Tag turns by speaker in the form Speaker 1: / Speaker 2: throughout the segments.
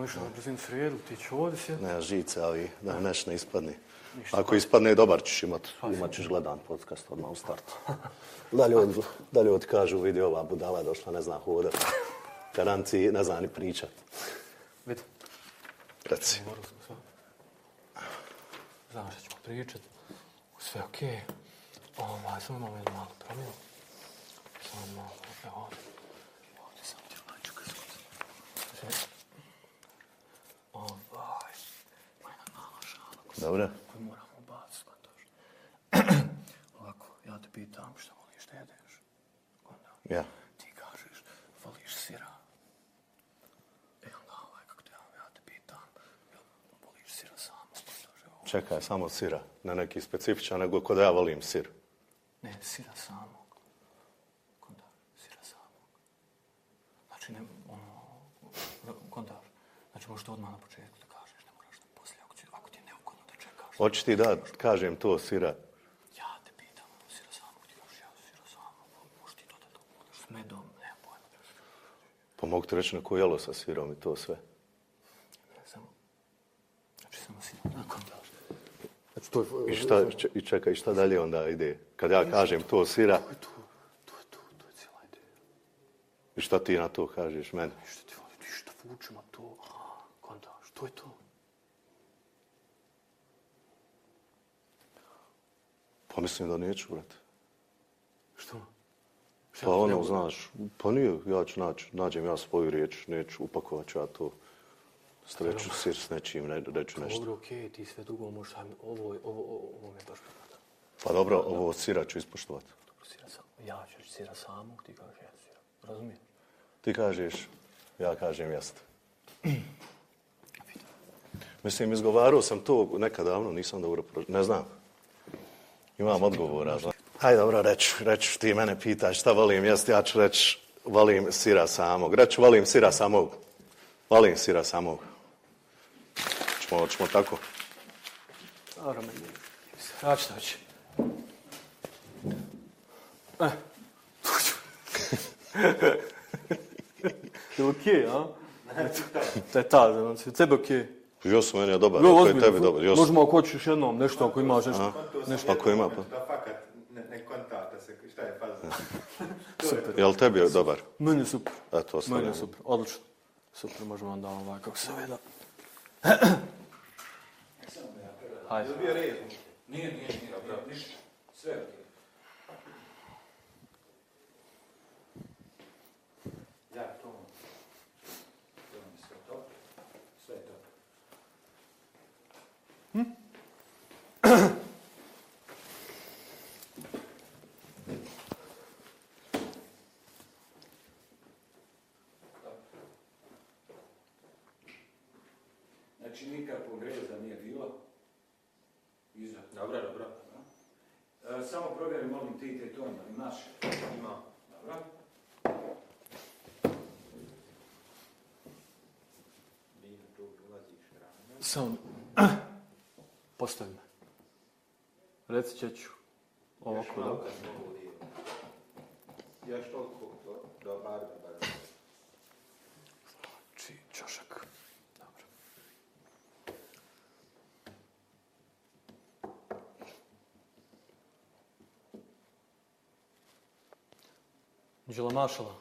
Speaker 1: smo išli na brzinu srijedu, ti ću ovdje sjeti.
Speaker 2: ne žice, ali da neš ne ispadne. Ako ispadne, dobar ćeš imat. Imat ćeš gledan podcast odmah u startu. Da da ljudi kažu, vidi ova budala je došla, ne zna hodat. Garanciji, ne zna ni pričat.
Speaker 1: Vidi,
Speaker 2: Reci.
Speaker 1: Znam što ćemo pričat. Sve okej. Ovaj, samo imamo jednu malu promjenu. Samo malo, evo ovdje. Ovdje sam ti ovaj čekaj sekund. Ovaj, ima jedna mala šala koju
Speaker 2: Dobro.
Speaker 1: koju moramo ubaciti, kontaš. Ovako, ja te pitam šta voliš da jedeš. Onda
Speaker 2: Ja.
Speaker 1: ti kažeš, voliš sira. E onda ovaj, kako te ja, te pitam, voliš sira samo, kontaš, evo.
Speaker 2: Čekaj, samo sira. Ne neki specifičan, nego kod ja volim sir.
Speaker 1: Ne, sira samog. Kontaž, sira samog. Znači, ne, ono, kontaž. Znači, možeš to odmah na početku da kažeš, ne moraš da poslije, ako, će, ako ti je neugodno da čekaš.
Speaker 2: Hoćeš ti da kažem to sira?
Speaker 1: Ja te pitam, sira samog, ti kažeš, ja sira samog, možeš ti to, možeš s medom, nema pojma.
Speaker 2: Pa mogu ti reći neko jelo sa sirom i to sve.
Speaker 1: Ne, samo, znači, samo sira, na kontaž. Znači, to je,
Speaker 2: I šta, če- i čekaj, šta dalje onda ide? Kad ja kažem to sira,
Speaker 1: to je to, to je to, to je cijela ideja.
Speaker 2: i šta ti na to kažeš meni?
Speaker 1: Ništa ti voli, ništa vučemo to, kontaž, to je to.
Speaker 2: Pa mislim da neću, brate.
Speaker 1: Što? Šta
Speaker 2: Pa ono, znaš, pa nije, ja ću naći, nađem ja svoju riječ, neću, upakovat ću ja to. Streću sir s nečim, ne, reću nešto.
Speaker 1: Dobro, okej, ti sve dugo možeš, ajme, ovo, ovo, ovo, ovo me baš pripada.
Speaker 2: Pa dobro, ovo od sira ću ispoštovat.
Speaker 1: Dobro, sira sam, ja ću sira samog, ti kažeš ja sira. Razumiješ?
Speaker 2: Ti kažeš, ja kažem jeste. Mislim, izgovarao sam to nekad davno, nisam dobro. Ne znam. Imam odgovora. Hajde, dobro, reću, reću, ti mene pitaš šta volim jesti, ja ću reći, volim sira samog. Reću, volim sira samog. Volim sira samog. Čemo, čemo tako?
Speaker 1: Dobro, meni. Ja ću doći. Eh. Je li okej, a? To je ta, znači, tebe okej.
Speaker 2: Jo sam meni je dobar,
Speaker 1: Jo,
Speaker 2: ako je tebi dobar. Sam-
Speaker 1: Možemo ako hoćeš jednom, nešto ako imaš nešto. nešto.
Speaker 2: Ako ima, pa.
Speaker 3: Da fakat ne, ne kontakta se, šta je faza.
Speaker 1: Super.
Speaker 2: Jel tebi je dobar?
Speaker 1: Meni je super.
Speaker 2: Eto,
Speaker 1: Meni
Speaker 2: ostavljamo.
Speaker 1: je super, odlično. Super, možemo onda ovaj, kako se da... Hajde.
Speaker 3: Bio red.
Speaker 4: Nije, nije, nije, nije, ništa. Sve je okej. Ja, to... To mi je sve to. Sve je to. Znači nikakvog reza nije bilo. Iza. Dobro, dobro. E, samo provjeri, molim ti te tone, imaš? Ima. Dobro.
Speaker 1: Samo... Postavi me. Reci ćeću. Ovako, da.
Speaker 3: Još toliko, do, do barba, barba.
Speaker 1: Či, čošak. Dobro. Đela Mašala.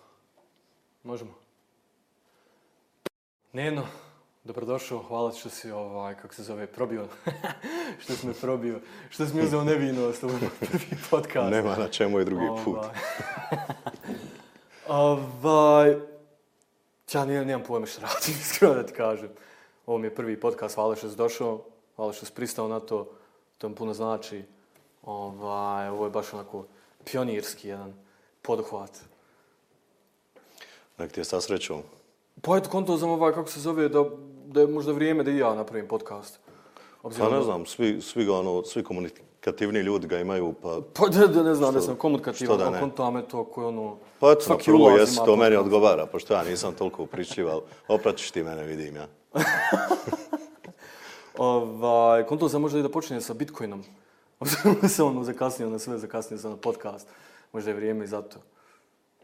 Speaker 1: Možemo. Neno, dobrodošao, hvala što si, ovaj, kako se zove, probio, što si me probio, što si mi uzeo nevinost, ovo je moj prvi podcast.
Speaker 2: Nema na čemu i drugi put.
Speaker 1: Ovaj, ja nijem, nemam pojma što radim, iskreno da ti kažem. Ovo mi je prvi podcast, hvala što si došao, hvala što si pristao na to, to mi puno znači. Ovaj, ovo je baš onako pionirski jedan poduhvat.
Speaker 2: Nek ti je sa srećom.
Speaker 1: Pa eto, konto sam ovaj, kako se zove, da, da je možda vrijeme da i ja napravim podcast.
Speaker 2: Pa ne znam, svi, svi, ga, ono, svi komunikativni ljudi ga imaju, pa...
Speaker 1: Pa da, da ne znam,
Speaker 2: Što-
Speaker 1: da sam komunikativan,
Speaker 2: što da ne?
Speaker 1: konto me to koje ono...
Speaker 2: Pa eto, na
Speaker 1: ulaz
Speaker 2: jesi, to meni odgovara, pošto ja nisam toliko upričljiv, ali opratiš ti mene, vidim ja.
Speaker 1: Ovaj, konto sam možda i da počinje sa Bitcoinom. se ono zakasnio na sve, zakasnio sam na podcast. Možda je vrijeme i zato.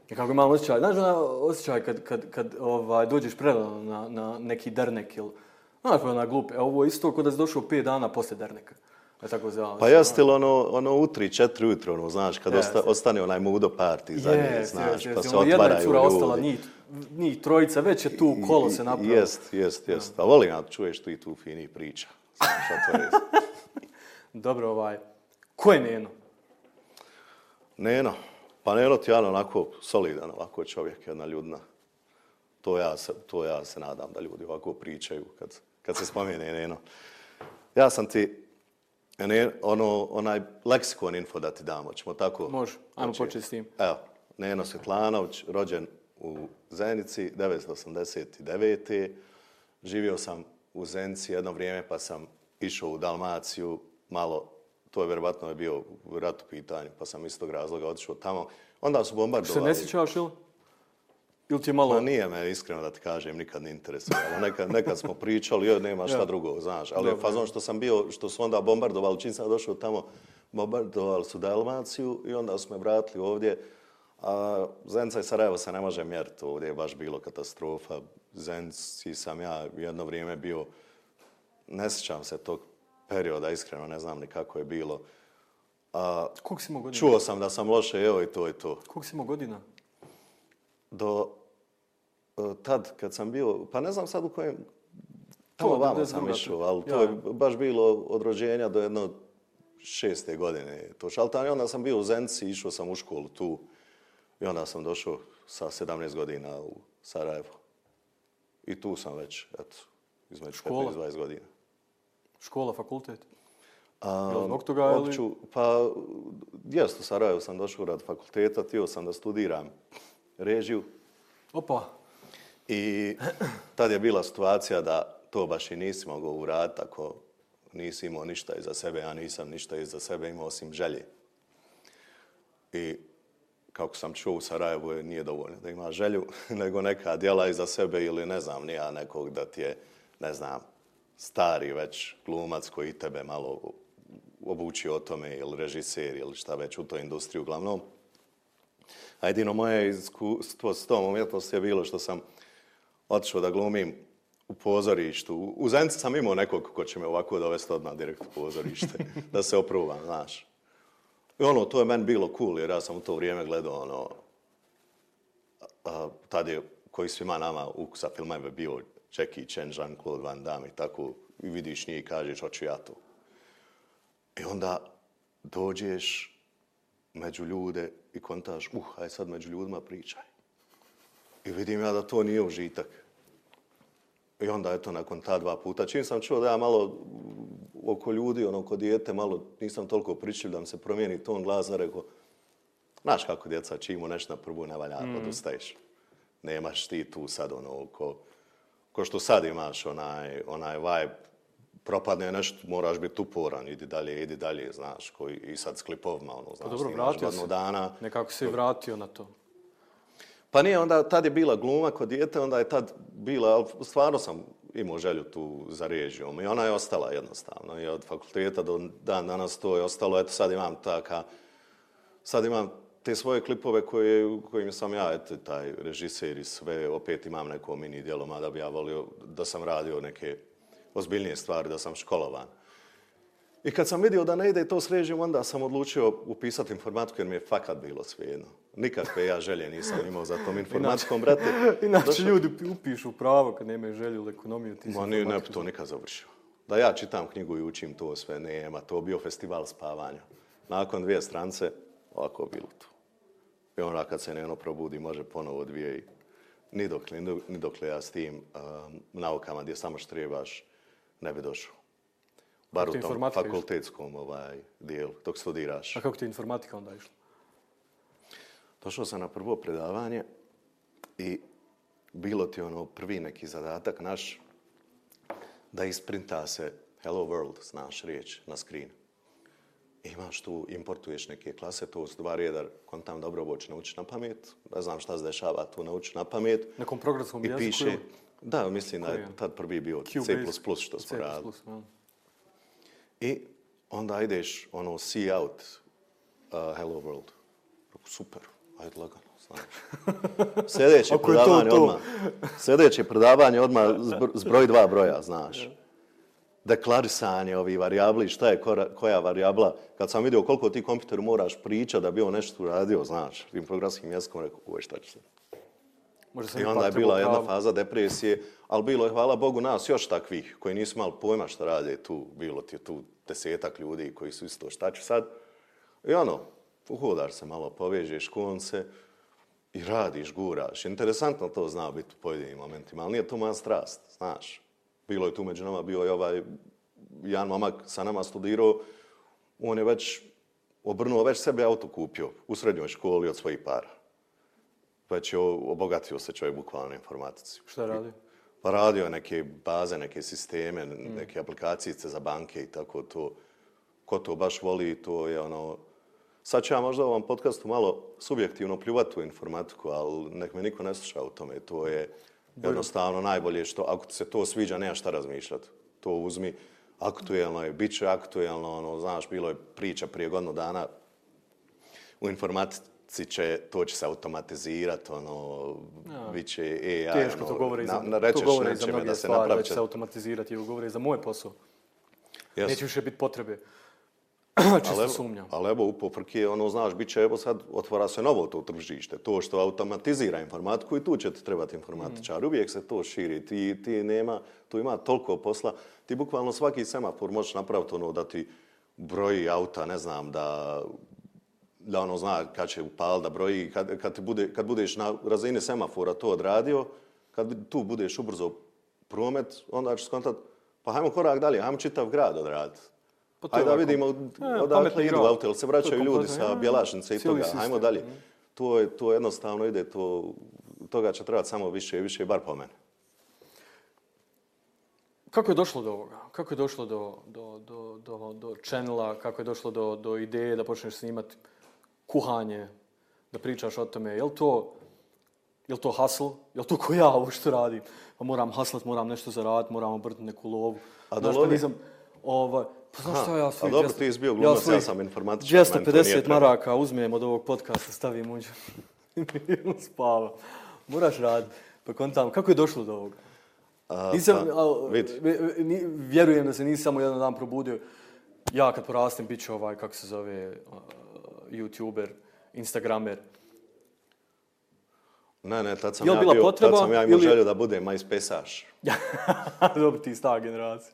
Speaker 1: I kako imam osjećaj, znaš onaj osjećaj kad, kad, kad ovaj, dođeš predano na, na neki dernek ili, znaš ona glup, e, ovo je isto kod da si došao 5 dana posle derneka. E tako zvala.
Speaker 2: Pa jeste li ono, ono u tri, četiri ujutro, ono, znaš, kad osta, ostane onaj mudo party za nje,
Speaker 1: Yes,
Speaker 2: znaš,
Speaker 1: yes,
Speaker 2: pa
Speaker 1: yes.
Speaker 2: se
Speaker 1: Ono, jedna je
Speaker 2: otvaraju
Speaker 1: cura
Speaker 2: ljudi.
Speaker 1: ostala, njih, njih trojica, već je tu kolo se napravilo.
Speaker 2: Jest, jest, jest. A volim ja čuješ tu i tu fini priča. Znaš, otvori se.
Speaker 1: Dobro, ovaj, ko je Neno?
Speaker 2: Neno, pa Neno ti je ono onako solidan, ovako čovjek, jedna ljudna. To ja, se, to ja se nadam da ljudi ovako pričaju kad, kad se spomene Neno. Ja sam ti ne, ono, onaj leksikon info da ti damo, ćemo tako?
Speaker 1: Može, ajmo
Speaker 2: Znači,
Speaker 1: početi s tim.
Speaker 2: Evo, Neno Svetlanović, rođen u Zenici, 1989. Živio sam u Zenici jedno vrijeme, pa sam išao u Dalmaciju, malo, to je vjerovatno je bio rat u pitanju, pa sam iz tog razloga otišao tamo. Onda su
Speaker 1: Se
Speaker 2: bombardovali.
Speaker 1: ne sjećaš ili? Ili ti je malo...
Speaker 2: Ma nije me, iskreno da ti kažem, nikad ne interesovalo. Nekad, nekad smo pričali, joj, nema šta
Speaker 1: Ja.
Speaker 2: drugo, znaš. Ali je
Speaker 1: Dobro,
Speaker 2: fazon što sam bio, što su onda bombardovali, čim sam došao tamo, bombardovali su Dalmaciju i onda su me vratili ovdje. A Zenica i Sarajevo se ne može mjeriti, ovdje je baš bilo katastrofa. Zenci sam ja jedno vrijeme bio, ne sjećam se tog perioda, iskreno ne znam ni kako je bilo. A,
Speaker 1: Koliko si imao godina?
Speaker 2: čuo sam da sam loše, evo i to i to
Speaker 1: Koliko si imao godina?
Speaker 2: do e, tad kad sam bio, pa ne znam sad u kojem, tamo vamo sam
Speaker 1: 92.
Speaker 2: išao, ali to
Speaker 1: Ja.
Speaker 2: je baš bilo od rođenja do jedno šeste godine. To šaltan i onda sam bio u Zenci, išao sam u školu tu i onda sam došao sa 17 godina u Sarajevo. I tu sam već, eto, između
Speaker 1: Škola?
Speaker 2: 15-20 godina.
Speaker 1: Škola, fakultet?
Speaker 2: A,
Speaker 1: Jel zbog toga ili-
Speaker 2: opću, pa, jest, u Sarajevo sam došao rad fakulteta, htio sam da studiram režiju,
Speaker 1: Opa,
Speaker 2: I tad je bila situacija da to baš i nisi mogao uraditi ako nisi imao ništa iza sebe. Ja nisam ništa iza sebe imao osim želje. I kako sam čuo u Sarajevu je nije dovoljno da ima želju, nego neka djela iza sebe ili ne znam, nija nekog da ti je, ne znam, stari već glumac koji tebe malo obuči o tome ili režiser ili šta već u toj industriji uglavnom. A jedino moje iskustvo s tom umjetnosti je bilo što sam otišao da glumim u pozorištu. U- Zenci sam imao nekog ko će me ovako dovesti odmah direkt u pozorište, da se opruvam, znaš. I ono, to je meni bilo cool, jer ja sam u to vrijeme gledao ono, a, tad je, koji svima nama ukusa filmove bio Jackie Chan, Jean-Claude Van Damme i tako, i vidiš njih i kažeš, hoću ja to. I onda dođeš među ljude i kontaš, uh, aj sad među ljudima pričaj. I vidim ja da to nije užitak. I onda, eto, nakon ta dva puta, čim sam čuo da ja malo oko ljudi, ono, oko dijete, malo nisam toliko pričljiv da mi se promijeni ton glasa, rekao, znaš kako djeca, čim mu nešto na prvu ne valja, mm. odustaješ. Nemaš ti tu sad, ono, ko, ko što sad imaš, onaj, onaj vibe, propadne nešto, moraš biti uporan, idi dalje, idi dalje, znaš, koji, i sad s klipovima, ono, znaš,
Speaker 1: Pa dobro, vratio se.
Speaker 2: dana,
Speaker 1: nekako si vratio na to.
Speaker 2: Pa nije, onda tad je bila gluma kod dijete, onda je tad bila, ali stvarno sam imao želju tu za režijom i ona je ostala jednostavno. I od fakulteta do dan danas to je ostalo. Eto sad imam taka, sad imam te svoje klipove koje, kojim sam ja, eto, taj režiser i sve, opet imam neko mini djelo, mada bi ja volio da sam radio neke ozbiljnije stvari, da sam školovan. I kad sam vidio da ne ide to s režijom, onda sam odlučio upisati informatiku jer mi je fakat bilo svejedno. Nikakve ja želje nisam imao za tom informatikom, brate.
Speaker 1: Inače,
Speaker 2: Došao-
Speaker 1: ljudi upišu pravo kad nemaju želju ili ekonomiju. Ti
Speaker 2: Ma nije, ne bi to nikad završio. Da ja čitam knjigu i učim to sve, nema. To bio festival spavanja. Nakon dvije strance, ovako bilo to. I onda kad se Neno probudi, može ponovo dvije i ni dokle, ni dok- ni dokle ja s tim um, naukama gdje samo štrebaš, ne bi došao. Bar u tom fakultetskom ovaj, dijelu, dok studiraš.
Speaker 1: A kako ti informatika onda išla?
Speaker 2: Došao sam na prvo predavanje i bilo ti ono prvi neki zadatak naš da isprinta se Hello World, znaš riječ, na screen. Imaš tu, importuješ neke klase, to su dva rijeda, kontam dobro ovo ću naučiti na pamet, ne znam šta se dešava, tu nauči na pamet.
Speaker 1: Nekom programskom
Speaker 2: I
Speaker 1: jeziku
Speaker 2: piše,
Speaker 1: ili?
Speaker 2: da, mislim da je tad prvi bio
Speaker 1: Q
Speaker 2: C++ što smo
Speaker 1: C++,
Speaker 2: radili.
Speaker 1: ja.
Speaker 2: I onda ideš, ono, see out, uh, hello world. Super, ajde lagano, znaš. Sljedeće
Speaker 1: to,
Speaker 2: predavanje
Speaker 1: to.
Speaker 2: odmah. Sljedeće predavanje odmah zbr- zbroj dva broja, znaš. Deklarisanje ovih varijabli, šta je koja varijabla. Kad sam vidio koliko ti kompjuteru moraš pričati da bi on nešto uradio, znaš, tim programskim jezikom, rekao, uveš šta će se.
Speaker 1: Možda sam
Speaker 2: I onda je bila jedna faza depresije, ali bilo je, hvala Bogu, nas još takvih koji nisu imali pojma šta rade tu. Bilo ti je tu desetak ljudi koji su isto šta će sad. I ono, uhodaš se malo, povežeš konce i radiš, guraš. Interesantno to zna biti u pojedinim momentima, ali nije to moja strast, znaš. Bilo je tu među nama, bio je ovaj jedan momak sa nama studirao, on je već obrnuo, već sebe auto kupio u srednjoj školi od svojih para. Već je obogatio se čovjek bukvalno na informatici.
Speaker 1: Šta radi?
Speaker 2: Pa radio je neke baze, neke sisteme, neke aplikacijice za banke i tako to. Ko to baš voli, to je ono... Sad ću ja možda u ovom podcastu malo subjektivno pljuvati u informatiku, ali nek me niko ne sluša u tome. To je jednostavno najbolje što, ako se to sviđa, nema šta razmišljati. To uzmi, aktuelno je, bit će aktuelno, ono, znaš, bilo je priča prije godinu dana, u informatici će, to će se automatizirati, ono, bit će AI,
Speaker 1: Teško
Speaker 2: ono,
Speaker 1: to govori za,
Speaker 2: na, na, rećeš
Speaker 1: to govori za mnoge
Speaker 2: da se
Speaker 1: stvari,
Speaker 2: napravi
Speaker 1: će se automatizirati, ili govori za moj posao.
Speaker 2: Jesu.
Speaker 1: Neće više biti potrebe. Čisto sumnjam.
Speaker 2: Ali evo, upoprke, ono, znaš, bit će, evo sad, otvara se novo to tržište. To što automatizira informatiku i tu će ti trebati informatičar.
Speaker 1: Mm.
Speaker 2: Uvijek se to širi. Ti, ti nema, tu ima toliko posla. Ti bukvalno svaki semafor možeš napraviti ono da ti broji auta, ne znam, da da ono zna kad će upal da broji, kad, kad, ti bude, kad budeš na razini semafora to odradio, kad tu budeš ubrzo promet, onda ćeš skontat, pa hajmo korak dalje, hajmo čitav grad odraditi.
Speaker 1: Pa
Speaker 2: Hajde da vidimo
Speaker 1: E,
Speaker 2: odakle idu auto, se vraćaju ljudi sa Bjelašnice i toga,
Speaker 1: sistem.
Speaker 2: hajmo dalje. To, je, to jednostavno ide, to, toga će trebati samo više i više, bar po mene.
Speaker 1: Kako je došlo do ovoga? Kako je došlo do, do, do, do, do channela? Kako je došlo do, do ideje da počneš snimati kuhanje? Da pričaš o tome? Je li to, je li to hustle? Je li to ko ja ovo što radim? Pa moram haslat, moram nešto zaraditi, moram obrnuti neku lovu.
Speaker 2: A
Speaker 1: Znaš,
Speaker 2: da
Speaker 1: pa
Speaker 2: lovi-
Speaker 1: ovaj, pa znaš šta ja
Speaker 2: a
Speaker 1: svojih
Speaker 2: dobro,
Speaker 1: 200
Speaker 2: ti si bio glumac, ja
Speaker 1: svojih
Speaker 2: sam nije
Speaker 1: 250
Speaker 2: trebalo.
Speaker 1: maraka uzmem od ovog podcasta, stavim uđe. I spava. Moraš raditi. Pa kontam, kako je došlo do ovoga?
Speaker 2: A,
Speaker 1: Nisam,
Speaker 2: pa,
Speaker 1: vi- ni- vjerujem da se nisam samo jedan dan probudio. Ja kad porastem bit ću ovaj, kako se zove, uh, youtuber, instagramer.
Speaker 2: Ne, ne, tad sam ja
Speaker 1: bila
Speaker 2: bio,
Speaker 1: potreba
Speaker 2: tad sam ja imao
Speaker 1: ili-
Speaker 2: želju da budem MySpace-aš.
Speaker 1: Dobro, ti stara generacija.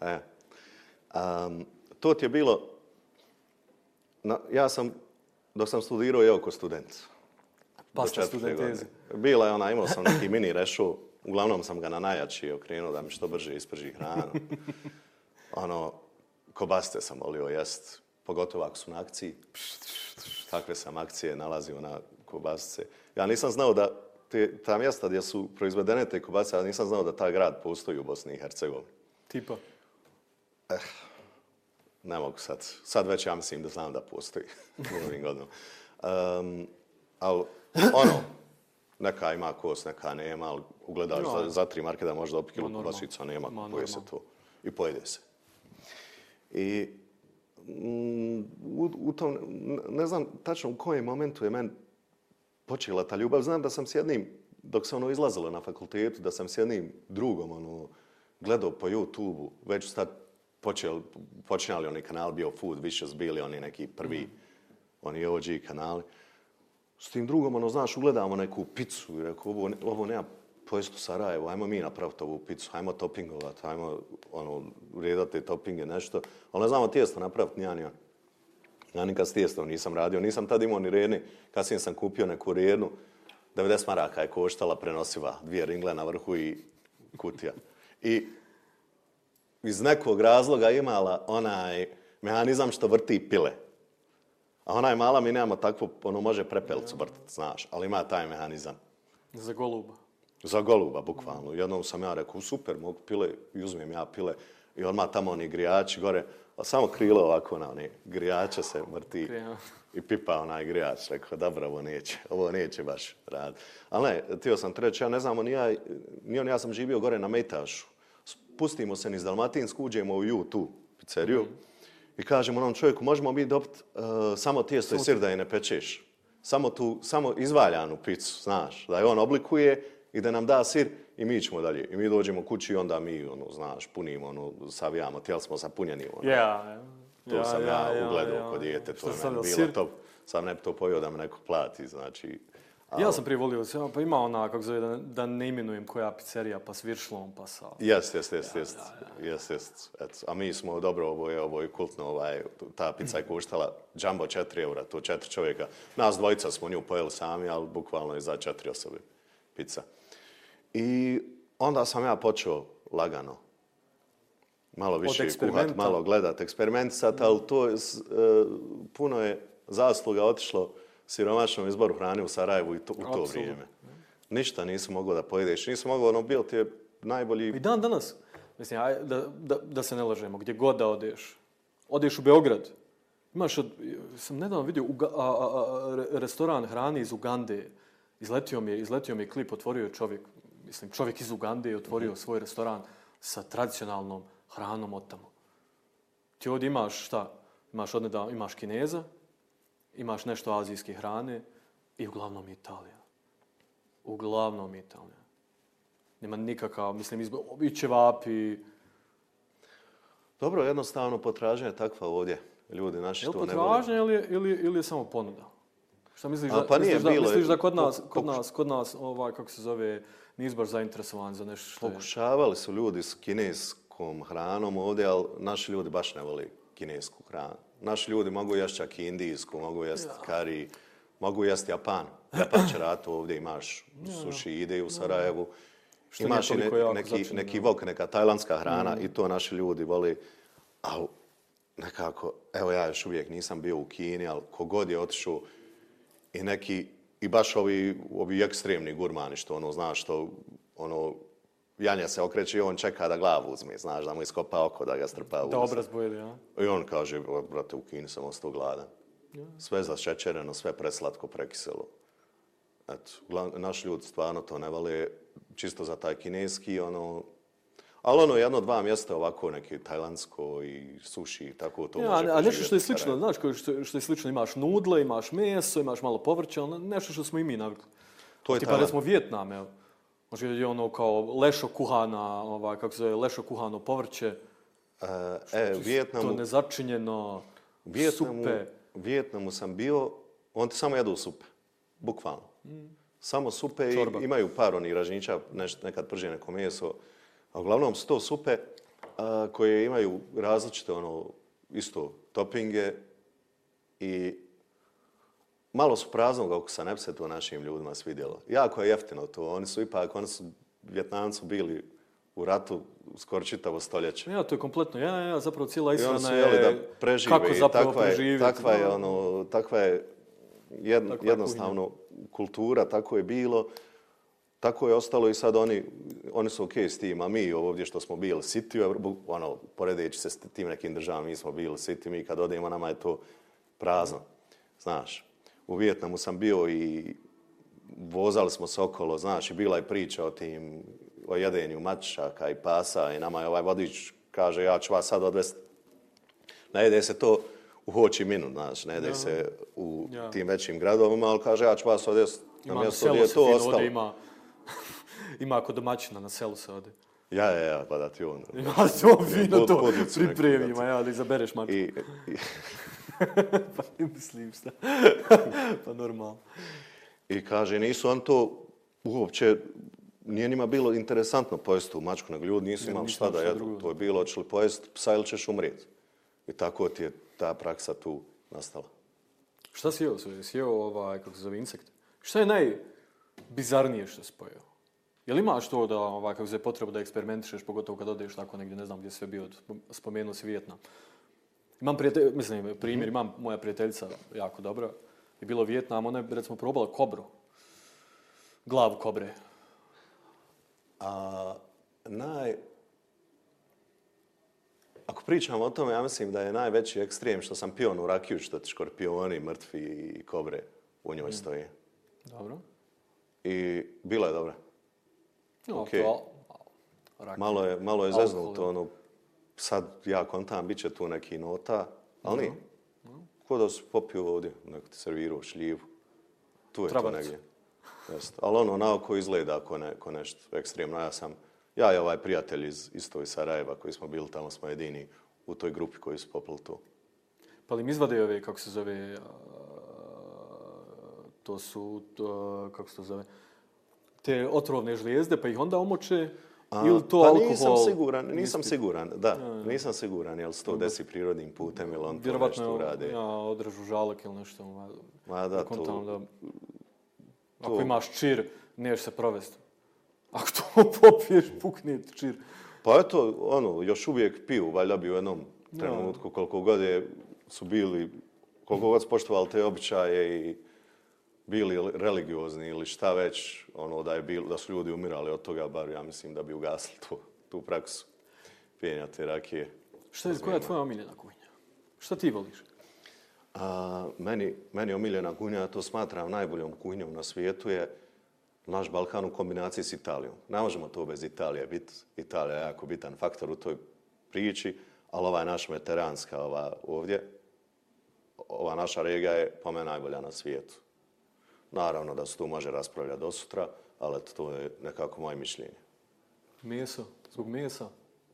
Speaker 2: E. Um, to ti je bilo... Na, ja sam, dok sam studirao, je oko student.
Speaker 1: Pa ste
Speaker 2: četvrte
Speaker 1: studentezi.
Speaker 2: Bila je ona, imao sam neki mini rešu, uglavnom sam ga na najjači okrenuo da mi što brže isprži hranu. ono, kobaste sam volio jest, pogotovo ako su na akciji. Takve sam akcije nalazio na kobasice. Ja nisam znao da te, ta mjesta gdje su proizvedene te kobasice, ja nisam znao da ta grad postoji u Bosni i Hercegovini.
Speaker 1: Tipa.
Speaker 2: Ne mogu sad. Sad već ja mislim da znam da postoji u novim godinama. Um, ali, ono, neka ima kost, neka nema, ali ugledaš
Speaker 1: No.
Speaker 2: za, za tri marke da možda opet kilo kobasica, nema,
Speaker 1: Ma,
Speaker 2: kupuje se to. I pojede se. I mm, u, u tom, ne znam tačno u kojem momentu je meni počela ta ljubav. Znam da sam s jednim, dok se ono izlazilo na fakultetu, da sam s jednim drugom ono, gledao po YouTube-u, već su tad počeli, počinjali oni kanal bio Food, Vicious, bili oni neki prvi, oni OG kanali. S tim drugom, ono, znaš, ugledamo neku picu i rekao, ovo, ovo nema pojest u Sarajevo, ajmo mi napraviti ovu picu, ajmo toppingovati, ajmo, ono, redati toppinge, nešto. Ali ne znamo tijesto napraviti, nijan, nija. Ja nikad s tijestom nisam radio, nisam tad imao ni redni, kasnije sam kupio neku rednu, 90 maraka je koštala prenosiva, dvije ringle na vrhu i kutija. I iz nekog razloga imala onaj mehanizam što vrti pile. A ona je mala, mi nemamo takvu, ono može prepelicu vrtiti, znaš, ali ima taj mehanizam.
Speaker 1: Za goluba.
Speaker 2: Za goluba, bukvalno. Jednom sam ja rekao, super, mogu pile, i uzmem ja pile. I odmah tamo oni grijači gore, a samo krilo ovako na oni grijače se vrti.
Speaker 1: Krija.
Speaker 2: I pipa onaj grijač, rekao, dobro, ovo neće, ovo neće baš raditi. Ali ne, tio sam ti reći, ja ne znamo, ni, ja, ni on, ja sam živio gore na Mejtašu. Spustimo se niz Dalmatinsku, uđemo u tu pizzeriju I kažem onom čovjeku, možemo mi dobiti uh, samo tijesto i sir da je ne pečeš. Samo tu, samo izvaljanu picu, znaš, da je on oblikuje i da nam da sir i mi ćemo dalje. I mi dođemo kući i onda mi, ono, znaš, punimo, ono, savijamo, tijeli smo sapunjeni, ono.
Speaker 1: Ja,
Speaker 2: To sam ja, ugledao kod dijete, to je meni bilo
Speaker 1: sir-
Speaker 2: top. Sam ne bi to pojio da me neko plati, znači...
Speaker 1: Ja sam prije volio, pa ima ona, kako zove, da, da ne imenujem koja pizzerija, pa s viršlom, pa sa...
Speaker 2: Jest, jest, jest, jest, jest, jest. Eto, a mi smo dobro, ovo je, ovo je kultno, ovaj, ta pizza je koštala džambo 4 eura, to četiri čovjeka. Nas dvojica smo nju pojeli sami, ali bukvalno je za četiri osobe pizza. I onda sam ja počeo lagano malo više kuhat, malo gledat, eksperimentisat, ali to je, s- e, puno je zasluga otišlo siromašnom izboru hrane u Sarajevu i to, u to vrijeme. Ništa nisi mogao da pojedeš, nisi mogao, ono, bil ti je najbolji
Speaker 1: I dan danas, mislim, aj, da, da, da se ne lažemo, gdje god da odeš, odeš u Beograd, imaš, od, sam nedavno vidio Uga, a, a, a, re- restoran hrane iz Ugande, izletio mi je, izletio mi je klip, otvorio je čovjek, mislim, čovjek iz Ugande je otvorio svoj restoran sa tradicionalnom hranom od tamo. Ti ovdje imaš šta? Imaš odneda, imaš Kineza, imaš nešto azijske hrane i uglavnom Italija. Uglavnom Italija. Nema nikakav, mislim, izbo, i ćevapi.
Speaker 2: Dobro, jednostavno potražnja je takva ovdje. Ljudi naši
Speaker 1: Je li
Speaker 2: to ne vole.
Speaker 1: ili, je- ili, ili je samo ponuda? Šta misliš,
Speaker 2: A,
Speaker 1: da,
Speaker 2: pa nije
Speaker 1: misliš, da,
Speaker 2: bilo,
Speaker 1: misliš da kod nas, kod nas, kod nas, ovaj, kako se zove, nisi baš zainteresovan za nešto što je...
Speaker 2: Pokušavali su ljudi s kineskom hranom ovdje, ali naši ljudi baš ne vole kinesku hranu. Naši ljudi mogu jesti čak i indijsku, mogu jesti kari, mogu jesti Japan. Japan će ratu ovdje, imaš sushi ide u Sarajevu.
Speaker 1: Što
Speaker 2: Imaš i
Speaker 1: jako
Speaker 2: neki,
Speaker 1: začinjeno.
Speaker 2: neki vok, neka tajlandska hrana
Speaker 1: Mm.
Speaker 2: i to naši ljudi voli. Ali nekako, evo ja još uvijek nisam bio u Kini, ali kogod je otišao i neki, i baš ovi, ovi ekstremni gurmani, što ono, znaš, što ono, Janja se okreće i on čeka da glavu uzme, znaš, da mu iskopa oko, da ga strpa u
Speaker 1: Da obraz bojeli, a?
Speaker 2: I on kaže, "O, brate, u Kini sam ostao gladan. Sve zašećereno, sve preslatko, prekiselo. Eto, naši ljudi stvarno to ne vale, čisto za taj kineski, ono... Ali ono, jedno, dva mjesta ovako, neki tajlandsko i sushi, i tako to
Speaker 1: Ja,
Speaker 2: može
Speaker 1: a nešto što je slično, znaš, što, što je slično, imaš nudle, imaš meso, imaš malo povrća, ono, nešto što smo i mi navikli.
Speaker 2: To je
Speaker 1: Tipa
Speaker 2: Tajland.
Speaker 1: recimo Vjetnam, evo. Može je ono kao lešo kuhana, ovaj, kako se zove, lešo kuhano povrće,
Speaker 2: E, e, u
Speaker 1: to
Speaker 2: Vijetnamu,
Speaker 1: nezačinjeno,
Speaker 2: u Vijetnamu,
Speaker 1: supe.
Speaker 2: u Vijetnamu sam bio, on samo jedu supe, bukvalno. Samo supe
Speaker 1: Čorba.
Speaker 2: i imaju par onih ražnjića, neš, nekad prže neko meso, a uglavnom su to supe a, koje imaju različite ono, isto topinge i malo su praznog okusa, ne bi se to našim ljudima svidjelo. Jako je jeftino to, oni su ipak, oni su, Vjetnamci bili u ratu skoro čitavo stoljeće.
Speaker 1: Ja, to je kompletno, ja, ja, zapravo cijela
Speaker 2: I oni
Speaker 1: ishrana
Speaker 2: su
Speaker 1: je
Speaker 2: da prežive
Speaker 1: kako
Speaker 2: i
Speaker 1: zapravo
Speaker 2: takva je,
Speaker 1: preživjeti.
Speaker 2: takva je, ono, takva je jed,
Speaker 1: Takva je
Speaker 2: jednostavno kultura, tako je bilo, tako je ostalo i sad oni, oni su okej s tim, a mi ovdje što smo bili siti, u Evro- ono, poredeći se s tim nekim državama, mi smo bili siti, mi kad odemo, nama je to prazno, znaš. U Vijetnamu sam bio i vozali smo se okolo, znaš, i bila je priča o tim, o jedenju mačaka i pasa i nama je ovaj vodič kaže ja ću vas sad odvesti. Ne jede se to u Ho Chi Minhu, znaš, ne jede se u
Speaker 1: Ja.
Speaker 2: tim većim gradovima, ali kaže ja ću vas odvesti na mjesto
Speaker 1: selu
Speaker 2: gdje je to ostalo.
Speaker 1: ode, ima, ima kod domaćina na selu se ode.
Speaker 2: Ja, ja, ja, pa da ti on.
Speaker 1: Ima on fino to
Speaker 2: podlicu neku
Speaker 1: pripremi,
Speaker 2: dati.
Speaker 1: ma ja, da izabereš mačku.
Speaker 2: I, i,
Speaker 1: pa ne mislim šta. pa normalno.
Speaker 2: I kaže, nisu on to uopće, nije njima bilo interesantno pojesti tu mačku, nego ljudi nisu imali šta da jedu. To je bilo, hoće li pojesti psa ili ćeš umrijeti. I tako ti je ta praksa tu nastala.
Speaker 1: Šta si jeo? Si jeo ovaj, kako se zove, insekte? Šta je najbizarnije što si pojeo? Jel imaš to da, ovaj, kako se zove, potrebu da eksperimentišeš, pogotovo kad odeš tako negdje, ne znam gdje sve bio, spomenuo si Vijetnam. Imam prijatelj, mislim, primjer, imam moja prijateljica jako dobra, je bilo Vijetnam, ona je, recimo, probala kobru. Glavu kobre.
Speaker 2: A naj... Ako pričamo o tome, ja mislim da je najveći ekstrem što sam pio u rakiju, što ti škorpioni, mrtvi i kobre u njoj stoje.
Speaker 1: Dobro.
Speaker 2: I bila je dobra.
Speaker 1: No,
Speaker 2: Okej.
Speaker 1: to.
Speaker 2: Malo je, malo je zeznuto, ono, sad ja kontam, bit će tu neki nota, Ali nije. Ko da si popio ovdje, neko ti servirao šljivu. Tu je
Speaker 1: Trabant.
Speaker 2: to negdje. Jest. Ali ono, naoko izgleda ko, ne, ko nešto ekstremno. Ja sam, ja i ovaj prijatelj iz isto iz Sarajeva koji smo bili tamo, smo jedini u toj grupi koji su popili tu.
Speaker 1: Pa li im izvade ove, kako se zove, a, to su, to, kako se to zove, te otrovne žlijezde, pa ih onda omoče,
Speaker 2: A,
Speaker 1: ili to
Speaker 2: pa
Speaker 1: alkohol?
Speaker 2: nisam siguran, nisam
Speaker 1: ispit?
Speaker 2: siguran, da, nisam siguran jel se to desi prirodnim putem ili on to
Speaker 1: Vjerovatno
Speaker 2: nešto urade.
Speaker 1: ja, odrežu žalak ili nešto.
Speaker 2: Ma da, to,
Speaker 1: da, ako
Speaker 2: to-
Speaker 1: imaš čir, niješ se provesti. Ako to popiješ, pukne ti čir.
Speaker 2: Pa eto, ono, još uvijek piju, valjda bi u jednom trenutku, koliko god je, su bili, koliko god su poštovali te običaje i bili religiozni ili šta već, ono, da, je bilo, da su ljudi umirali od toga, bar ja mislim da bi ugasili tu, tu praksu pijenja te rakije.
Speaker 1: Šta je, koja je tvoja omiljena kuhinja? Šta ti voliš?
Speaker 2: A, meni, meni omiljena kuhinja, ja to smatram najboljom kuhinjom na svijetu, je naš Balkan u kombinaciji s Italijom. Ne možemo to bez Italije biti. Italija je jako bitan faktor u toj priči, ali ova je naša mediteranska ova ovdje, ova naša regija je po mene najbolja na svijetu. Naravno da se tu može raspravljati do sutra, ali to je nekako moje mišljenje.
Speaker 1: Meso? Zbog mesa?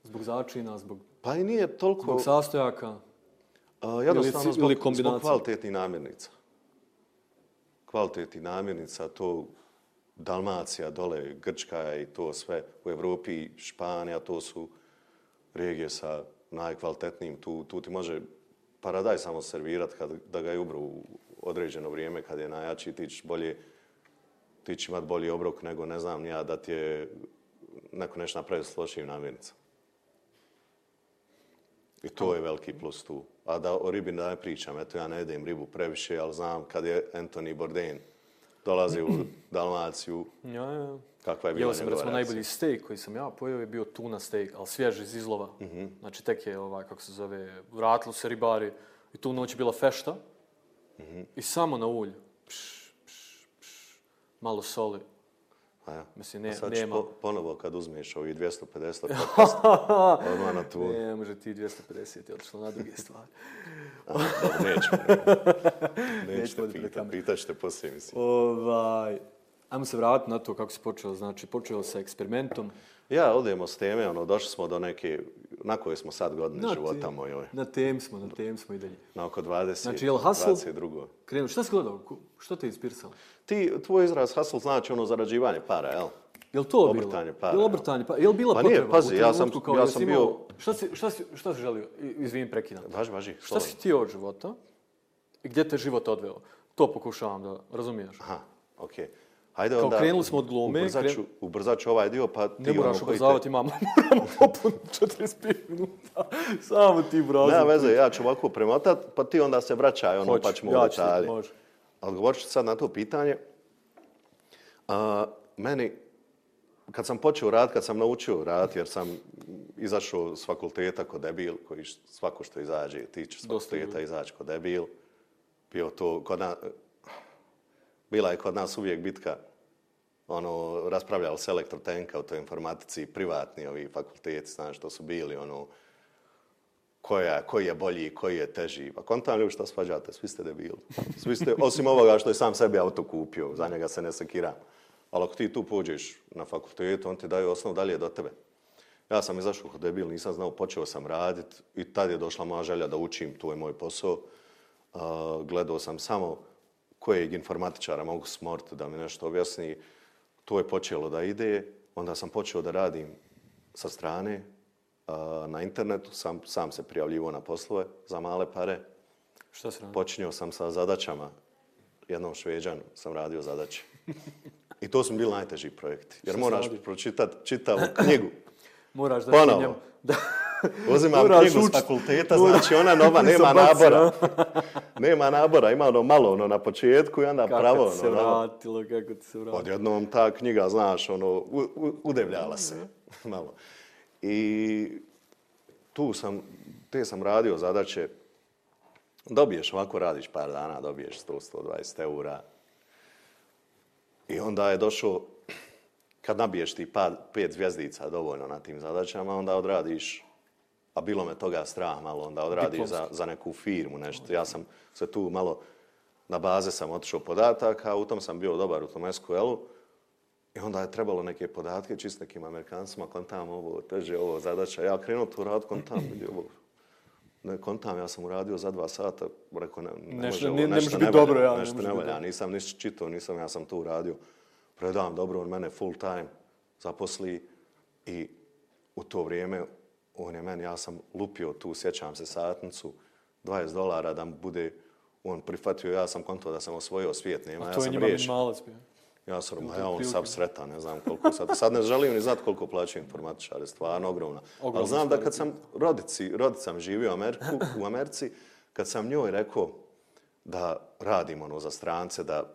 Speaker 1: Zbog začina? Zbog,
Speaker 2: Pa i nije toliko...
Speaker 1: zbog sastojaka?
Speaker 2: A, jednostavno
Speaker 1: Ili-
Speaker 2: zbog,
Speaker 1: ili
Speaker 2: zbog
Speaker 1: kombinacija?
Speaker 2: kvalitetnih namirnica. Kvalitetnih namirnica, to Dalmacija, dole Grčka i to sve u Evropi, Španija, to su regije sa najkvalitetnijim. Tu, tu ti može paradaj samo servirati kad, da ga je ubru u određeno vrijeme kad je najjači, ti ćeš bolje ti će imati bolji obrok nego ne znam ja da ti je neko nešto napravio s lošim namirnicama. I to je veliki plus tu. A da o ribi da ne pričam, eto ja ne jedem ribu previše, ali znam kad je Anthony Bourdain dolazi u Dalmaciju,
Speaker 1: Ja, ja.
Speaker 2: kakva je bila
Speaker 1: Jeo sam
Speaker 2: njegova
Speaker 1: recimo
Speaker 2: reakcija.
Speaker 1: najbolji steak koji sam ja pojeo je bio tuna steak, ali svjež iz izlova.
Speaker 2: Mhm.
Speaker 1: Znači tek je ovaj, kako se zove, vratilo se ribari i tu noć je bila fešta
Speaker 2: Mhm.
Speaker 1: i samo na ulju. Pš, pš, pš, malo soli.
Speaker 2: A ja.
Speaker 1: Mislim, ne-
Speaker 2: A sad ćeš
Speaker 1: nema.
Speaker 2: po, ponovo kad uzmeš ovih 250 podcast, odmah na tu.
Speaker 1: Ne, može ti 250 je otišlo na druge stvari. Nećemo
Speaker 2: pitat,
Speaker 1: kamerom.
Speaker 2: pitat ću te poslije, mislim.
Speaker 1: Ovaj, ajmo se vratiti na to kako si počeo. Znači, počeo sa eksperimentom.
Speaker 2: Ja, odemo s teme, ono, došli smo do neke, na koje smo sad godine
Speaker 1: Na
Speaker 2: života
Speaker 1: tem-
Speaker 2: mojoj.
Speaker 1: Na tem smo, na tem smo i dalje.
Speaker 2: Na oko 20,
Speaker 1: Znači, jel hustle?
Speaker 2: 22.
Speaker 1: Krenu, šta si gledao? Što te inspirisalo?
Speaker 2: Ti, tvoj izraz hustle znači ono zarađivanje para, jel?
Speaker 1: Jel to bilo?
Speaker 2: Obrtanje para,
Speaker 1: Jel obrtanje para? Jel bila
Speaker 2: Pa nije,
Speaker 1: potreba?
Speaker 2: pazi,
Speaker 1: u
Speaker 2: ja sam-
Speaker 1: kao
Speaker 2: ja sam bio-
Speaker 1: Šta si, šta si, šta si želio? Izvim, prekidam.
Speaker 2: Važi, važi.
Speaker 1: Šta si ti od života? Gdje te život odveo? To pokušavam da razumiješ.
Speaker 2: Aha, okej. Hajde
Speaker 1: Kao
Speaker 2: onda...
Speaker 1: krenuli smo od glume,
Speaker 2: Ubrzat ću,
Speaker 1: kren-
Speaker 2: ubrzat ću ovaj dio, pa ti
Speaker 1: Ne moraš
Speaker 2: ono koji te-
Speaker 1: ubrzavati, imamo, moramo popuniti 45 minuta. Samo ti brazi.
Speaker 2: Nema veze, ja ću ovako premotat, pa ti onda se vraćaj, ono,
Speaker 1: Hoću,
Speaker 2: pa ćemo
Speaker 1: ja ću
Speaker 2: detalje.
Speaker 1: može.
Speaker 2: Odgovorit ću sad na to pitanje. A, meni, kad sam počeo rad, kad sam naučio rad, jer sam izašao s fakulteta ko debil, koji svako što izađe, ti će s fakulteta izaći ko debil. Bio to, kod na, bila je kod nas uvijek bitka, ono, raspravljali se elektrotenka u toj informatici, privatni ovi fakulteti, znaš, što su bili, ono, koja, koji je bolji, koji je teži. Pa kontam li što svađate, svi ste debili. Svi ste, osim ovoga što je sam sebi auto kupio, za njega se ne sekiram. Ali ako ti tu pođeš na fakultetu, on ti daje osnov dalje do tebe. Ja sam izašao kod debil, nisam znao, počeo sam radit i tad je došla moja želja da učim, to je moj posao. Uh, gledao sam samo kojeg informatičara mogu smoriti da mi nešto objasni. To je počelo da ide, onda sam počeo da radim sa strane, a, na internetu, sam, sam se prijavljivo na poslove za male pare.
Speaker 1: Šta si radio?
Speaker 2: Počinio sam sa zadaćama, jednom šveđanu sam radio zadaće. I to su bili najteži projekti. Jer
Speaker 1: Šta
Speaker 2: moraš pročitati čitavu knjigu.
Speaker 1: Moraš da
Speaker 2: Ponovo.
Speaker 1: njemu- Da.
Speaker 2: Uzimam knjigu s fakulteta, znači ona nova, nema nabora. nema nabora, ima ono malo ono na početku i onda pravo
Speaker 1: Kako
Speaker 2: ono.
Speaker 1: ti se
Speaker 2: novo.
Speaker 1: vratilo, kako ti se vratilo.
Speaker 2: Odjednom ta knjiga, znaš, ono, u, u, udevljala se malo. I tu sam, te sam radio zadaće, dobiješ ovako, radiš par dana, dobiješ 100-120 eura. I onda je došao, kad nabiješ ti pa, pet zvjezdica dovoljno na tim zadaćama, onda odradiš a bilo me toga strah malo, onda odradiš za, za neku firmu, nešto. Ja sam se tu malo, na baze sam otišao podataka, u tom sam bio dobar u tom SQL-u, i onda je trebalo neke podatke, čist nekim Amerikancima, kontam ovo, teže ovo, zadaća. Ja krenuo tu rad, kontam, vidi ovo. Ne, kontam, ja sam uradio za dva sata, rekao, ne, ne,
Speaker 1: Nešto-
Speaker 2: može ovo,
Speaker 1: ne- ne
Speaker 2: nešto
Speaker 1: može biti
Speaker 2: valja,
Speaker 1: dobro, ja, ne
Speaker 2: nešto ne
Speaker 1: biti
Speaker 2: valja, nisam ništa čitao, nisam, ja sam to uradio. Predam dobro, on mene full time zaposli i u to vrijeme on je meni, ja sam lupio tu, sjećam se, satnicu, 20 dolara da mu bude, on prihvatio, ja sam konto da sam osvojio svijet, nema,
Speaker 1: A
Speaker 2: ja
Speaker 1: to je
Speaker 2: sam
Speaker 1: njima
Speaker 2: riječ.
Speaker 1: minimalac bio.
Speaker 2: Ja sam ma ja on sad sretan, ne znam koliko sad. Sad ne želim ni znati koliko plaćaju informatičare, stvarno ogromna.
Speaker 1: Ogromna
Speaker 2: Ali znam da kad sam rodici, rodicam živio u, Ameriku, u Americi, kad sam njoj rekao da radim ono za strance, da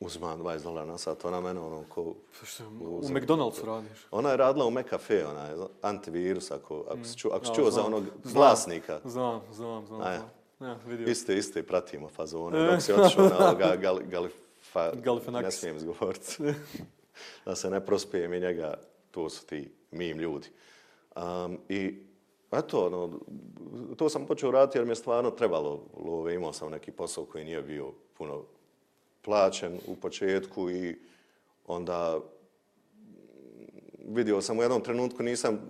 Speaker 2: uzmam 20 dolara na sat, ona mene ono ko...
Speaker 1: Pa što, u McDonald'su radiš.
Speaker 2: Ona je radila u McAfee, ona je antivirus, ako, ako si čuo, ako si
Speaker 1: Ja,
Speaker 2: čuo za onog
Speaker 1: Znam.
Speaker 2: vlasnika.
Speaker 1: Znam, znam, znam.
Speaker 2: A ja.
Speaker 1: vidio.
Speaker 2: Iste, iste, pratimo fazone. Dok si otišao na ovoga gal, galifa,
Speaker 1: Galifianakis.
Speaker 2: ne smijem izgovoriti. da se ne prospijem i njega, to su ti mim ljudi. Um, I eto, ono, to sam počeo raditi jer mi je stvarno trebalo love. Imao sam neki posao koji nije bio puno plaćen u početku i onda vidio sam u jednom trenutku nisam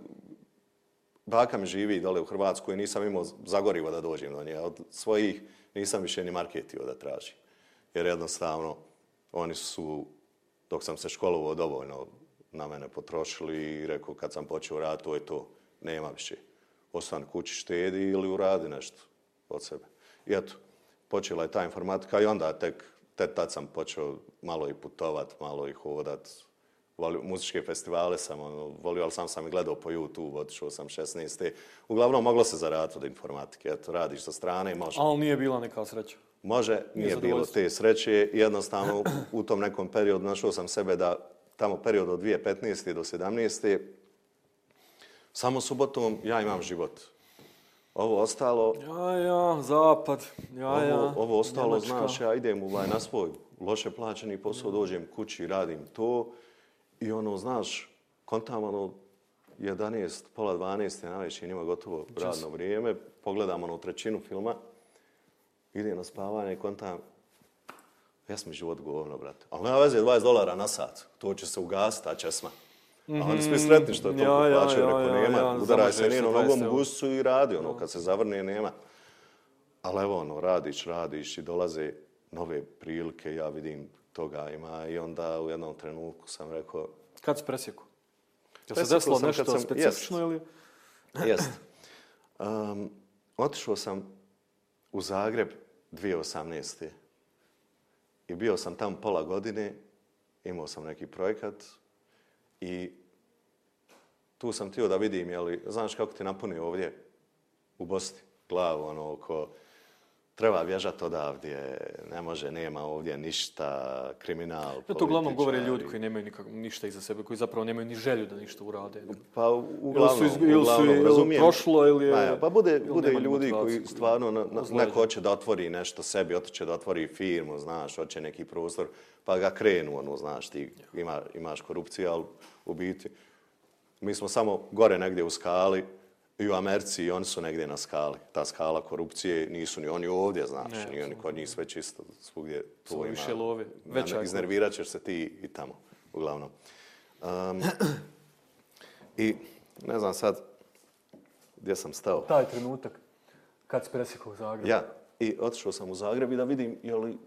Speaker 2: baka mi živi dole u Hrvatskoj, nisam imao zagorivo da dođem do nje. Od svojih nisam više ni marketio da tražim. Jer jednostavno oni su, dok sam se školovao dovoljno, na mene potrošili i rekao kad sam počeo rad, to je to, nema više. Ostan kući, štedi ili uradi nešto od sebe. I eto, počela je ta informatika i onda tek, tek tad sam počeo malo i putovat, malo i hodat, volio, muzičke festivale sam ono, volio, ali sam sam i gledao po YouTube, otišao sam 16. Uglavnom, moglo se zaraditi od informatike. Eto, radiš sa strane i može.
Speaker 1: Ali nije bila neka sreća.
Speaker 2: Može, nije bilo
Speaker 1: zadovoljstvo.
Speaker 2: te sreće. Jednostavno, u tom nekom periodu našao sam sebe da tamo period od 2015. do 17. Samo subotom ja imam život. Ovo ostalo,
Speaker 1: Ja, ja, zapad. Ja, ja.
Speaker 2: ovo, ovo ostalo,
Speaker 1: Njemačka.
Speaker 2: znaš, ja idem ovaj, na svoj loše plaćeni posao, dođem kući, radim to i ono, znaš, kontam ono 11, pola 12, je najveće, nima gotovo radno vrijeme, pogledam ono trećinu filma, idem na spavanje i kontam, jes mi život govno, brate. Ali nema veze, 20 dolara na sat, to će se ugasiti, ta česma. A oni svi sretni što je to
Speaker 1: Ja, ja,
Speaker 2: plaćaju,
Speaker 1: ja,
Speaker 2: rekao,
Speaker 1: ja,
Speaker 2: nema,
Speaker 1: ja,
Speaker 2: udaraj se
Speaker 1: zamažeš
Speaker 2: njeno
Speaker 1: se
Speaker 2: nogom
Speaker 1: 20
Speaker 2: u gusicu i radi, ono, kad se zavrne, nema. Ali evo, ono, radiš, radiš i dolaze nove prilike, ja vidim toga ima i onda u jednom trenutku sam rekao,
Speaker 1: Kad si presjeku? Jel se desilo nešto
Speaker 2: sam-
Speaker 1: specifično ili?
Speaker 2: jest. Um, otišao sam u Zagreb 2018. I bio sam tamo pola godine, imao sam neki projekat i tu sam tio da vidim, jeli, znaš kako ti napuni ovdje u Bosni glavu, ono, oko treba bježati odavdje, ne može, nema ovdje ništa, kriminal,
Speaker 1: Ja to uglavnom govore ljudi koji nemaju nikak, ništa iza sebe, koji zapravo nemaju ni želju da ništa urade.
Speaker 2: Pa uglavnom,
Speaker 1: Ili su, iz, ili su
Speaker 2: uglavnom,
Speaker 1: ili
Speaker 2: razumijem.
Speaker 1: prošlo ili je...
Speaker 2: Ma ja, pa bude,
Speaker 1: ili
Speaker 2: bude ljudi koji stvarno, na, na, neko hoće da otvori nešto sebi, hoće da otvori firmu, znaš, hoće neki prostor, pa ga krenu, ono, znaš, ti ima, imaš korupciju, ali u biti mi smo samo gore negdje u skali i u Americi i oni su negdje na skali. Ta skala korupcije nisu ni oni ovdje, znaš,
Speaker 1: Ne,
Speaker 2: ni oni kod njih sve čisto, svugdje to
Speaker 1: Samo
Speaker 2: ima.
Speaker 1: više love, veća
Speaker 2: Iznervirat ćeš se ti i tamo, uglavnom. Um, I ne znam sad gdje sam stao.
Speaker 1: Taj trenutak, kad si presjekao u Zagreb.
Speaker 2: Ja, i otišao sam u Zagreb i da vidim je li,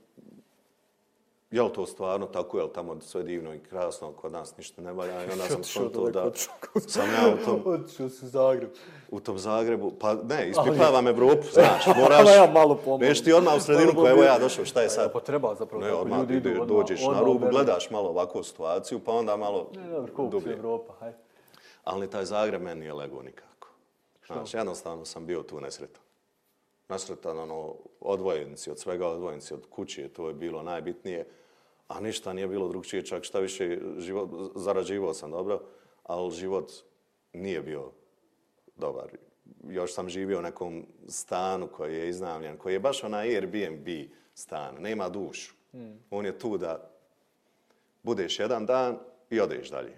Speaker 2: je to stvarno tako, je li tamo sve divno i krasno, kod nas ništa ne valja. I onda sam skontao
Speaker 1: daleko,
Speaker 2: da sam ja u tom,
Speaker 1: Otišao si u Zagreb.
Speaker 2: u tom Zagrebu, pa ne, ispiplavam Evropu, znaš, moraš,
Speaker 1: ja malo pomalo.
Speaker 2: neš ti odmah u sredinu, pa evo ja došao, šta je
Speaker 1: Ja,
Speaker 2: sad?
Speaker 1: pa treba zapravo,
Speaker 2: Ne, odmah
Speaker 1: ljudi idu, odmah-
Speaker 2: dođeš na rubu, gledaš malo ovakvu situaciju, pa onda malo
Speaker 1: Ne, dobro,
Speaker 2: dublje.
Speaker 1: Evropa, haj.
Speaker 2: Ali taj Zagreb meni nije lego nikako. Znaš, jednostavno sam bio tu nesretan. Nesretan, ono, odvojenci, od svega odvojenci, od kuće, to je bilo najbitnije. A ništa nije bilo drugčije, čak šta više, život, zarađivao sam dobro, ali život nije bio dobar. Još sam živio u nekom stanu koji je iznajmljen, koji je baš onaj Airbnb stan, nema dušu. On je tu da budeš jedan dan i odeš dalje.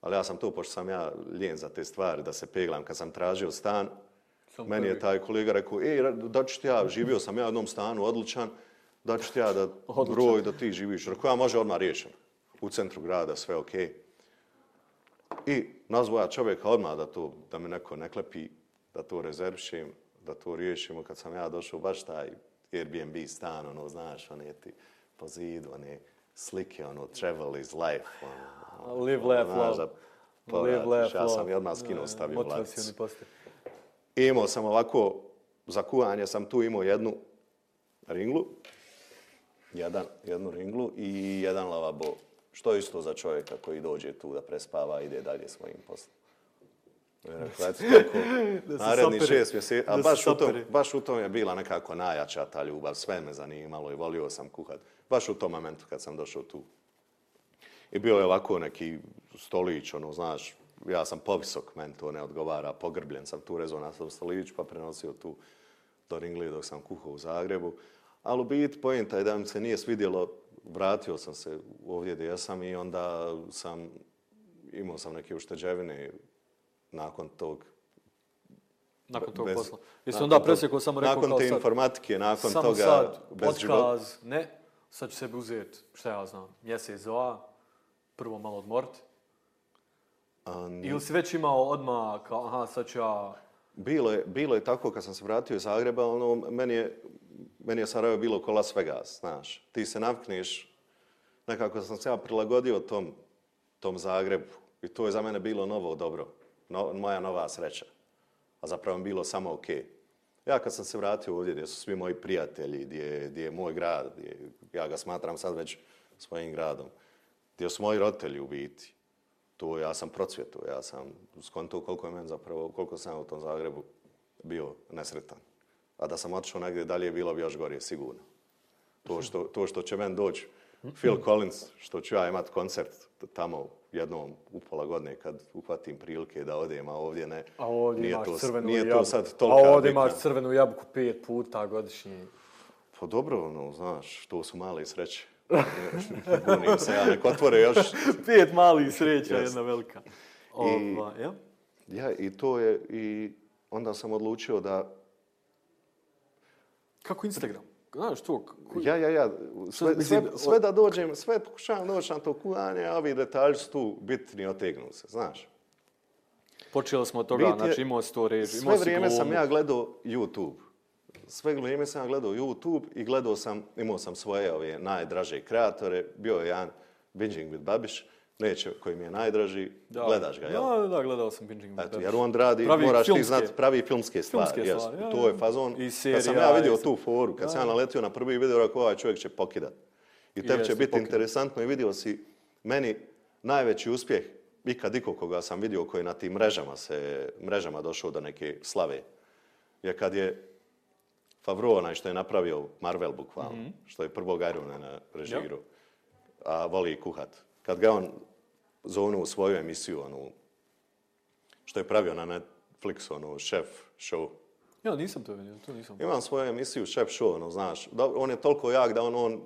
Speaker 2: Ali ja sam to, pošto sam ja lijen za te stvari, da se peglam kad sam tražio stan,
Speaker 1: Sam
Speaker 2: meni je taj kolega rekao, ej, da ću ti ja, živio sam ja u jednom stanu, odličan, da ću ti ja da
Speaker 1: Odličan.
Speaker 2: broj da ti živiš. Rekao, ja može odmah riješen. U centru grada, sve okej. I nazvao ja čovjeka odmah da, to, da me neko ne klepi, da to rezervišem, da to riješimo. Kad sam ja došao, baš taj Airbnb stan, ono, znaš, one ti po zidu, one slike, ono, travel is life, ono,
Speaker 1: Live, laugh,
Speaker 2: znaš,
Speaker 1: love. Live, laugh,
Speaker 2: Ja sam
Speaker 1: love.
Speaker 2: i odmah skinuo, stavio u ladicu.
Speaker 1: Motivacioni poster.
Speaker 2: I imao sam ovako, za kuvanje sam tu imao jednu ringlu, jedan, jednu ringlu i jedan lavabo. Što je isto za čovjeka koji dođe tu da prespava i ide dalje svojim poslom. Tako, naredni šest mjeseci, a baš u, tom, baš u tom je bila nekako najjača ta ljubav, sve me zanimalo i volio sam kuhat. Baš u tom momentu kad sam došao tu. I bio je ovako neki stolić, ono, znaš, ja sam povisok, meni to ne odgovara, pogrbljen sam tu rezao na sam stolić, pa prenosio tu do ringli dok sam kuhao u Zagrebu. Ali u bit, pojenta je da mi se nije svidjelo, vratio sam se ovdje gdje sam i onda sam, imao sam neke ušteđevine nakon tog
Speaker 1: Nakon tog
Speaker 2: bez-
Speaker 1: posla. Jesi onda presjekao samo rekao
Speaker 2: Nakon te
Speaker 1: sad,
Speaker 2: informatike, nakon
Speaker 1: samo
Speaker 2: toga
Speaker 1: sad,
Speaker 2: bez života.
Speaker 1: podcast, ne, sad ću sebi uzeti, šta ja znam, mjesec, dva, prvo malo odmoriti.
Speaker 2: Ni-
Speaker 1: Ili si već imao odmah, kao, aha, sad ću ja,
Speaker 2: Bilo je, bilo je tako kad sam se vratio iz Zagreba, ono, meni je, meni je Sarajevo bilo ko Las Vegas, znaš. Ti se navkneš, nekako sam se ja prilagodio tom, tom Zagrebu i to je za mene bilo novo dobro, no, moja nova sreća. A zapravo mi bilo samo okej. Ja kad sam se vratio ovdje gdje su svi moji prijatelji, gdje, gdje je moj grad, gdje, ja ga smatram sad već svojim gradom, gdje su moji roditelji u biti, tu ja sam procvjetu, ja sam skontuo koliko je meni zapravo, koliko sam u tom Zagrebu bio nesretan. A da sam otišao negdje dalje, bilo bi još gorije, sigurno. To što, to što će meni doći Phil Collins, što ću ja imat koncert tamo jednom u pola godine kad uhvatim prilike da odem, a ovdje ne.
Speaker 1: a ovdje
Speaker 2: nije
Speaker 1: imaš
Speaker 2: to,
Speaker 1: crvenu
Speaker 2: Nije
Speaker 1: jabuku.
Speaker 2: to sad
Speaker 1: A ovdje imaš crvenu jabuku pet puta godišnje.
Speaker 2: Pa dobro, ono, znaš, to su male sreće. Bunim se, ja nek otvore još
Speaker 1: Pet malih sreća,
Speaker 2: Jeste.
Speaker 1: jedna velika.
Speaker 2: I-
Speaker 1: Ova, ja?
Speaker 2: Ja, i to je, i onda sam odlučio da,
Speaker 1: Kako Instagram? Znaš to, ko-
Speaker 2: ja, ja, ja, sve, sve, sve da dođem, sve pokušavam doći na to kuvanje, a ovi detalji su tu bitni, otegnu se, znaš.
Speaker 1: počeli smo od toga,
Speaker 2: Bit je-
Speaker 1: znači imao si to reži,
Speaker 2: Sve
Speaker 1: imao si
Speaker 2: vrijeme sam ja gledao YouTube. Sve vrijeme sam ja gledao YouTube i gledao sam, imao sam svoje ove najdraže kreatore. Bio je jedan Binging with Babiš, neće, koji mi je najdraži.
Speaker 1: Da.
Speaker 2: Gledaš ga, jel?
Speaker 1: Da, da, gledao sam Binging
Speaker 2: Eto, jer on radi,
Speaker 1: Pravi
Speaker 2: moraš ti
Speaker 1: filmske-
Speaker 2: znati, pravi filmske stvari.
Speaker 1: Filmske stvari, ja,
Speaker 2: to je fazon.
Speaker 1: I
Speaker 2: Kad sam
Speaker 1: serija,
Speaker 2: ja vidio tu foru, kad sam ja naletio na prvi video, rekao, ovaj čovjek će pokidat. I tebi će biti
Speaker 1: pokidat.
Speaker 2: interesantno i vidio si meni najveći uspjeh ikad iko koga sam vidio koji na tim mrežama se, mrežama došao do neke slave. Je kad je Favreau, onaj što je napravio Marvel bukvalno,
Speaker 1: Mhm.
Speaker 2: što je prvog Ironmana režirao, a voli kuhat. Kad ga on zovnu u svoju emisiju, onu, što je pravio na Netflixu, onu, šef show,
Speaker 1: Ja, nisam to vidio, to nisam.
Speaker 2: imam svoju emisiju Šef Show, ono, znaš, on je toliko jak da on, on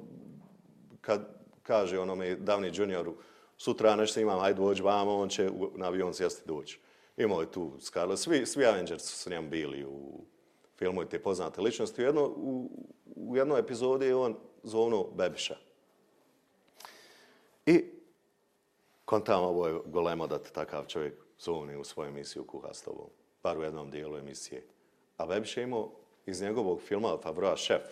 Speaker 2: kad kaže onome davni junioru, sutra nešto imam, hajde dođi vamo, on će u- na avion sjesti doći. Imao je tu Scarlett, svi, svi Avengers su s njim bili u filmu i te poznate ličnosti. U, jedno, u, u jednoj epizodi je on zovnuo Bebiša. I kontam ovo je golemo da te takav čovjek zovni u svoju emisiju kuha s tobom. Bar u jednom dijelu emisije. A Bebiš je imao iz njegovog filma Favroa Šef,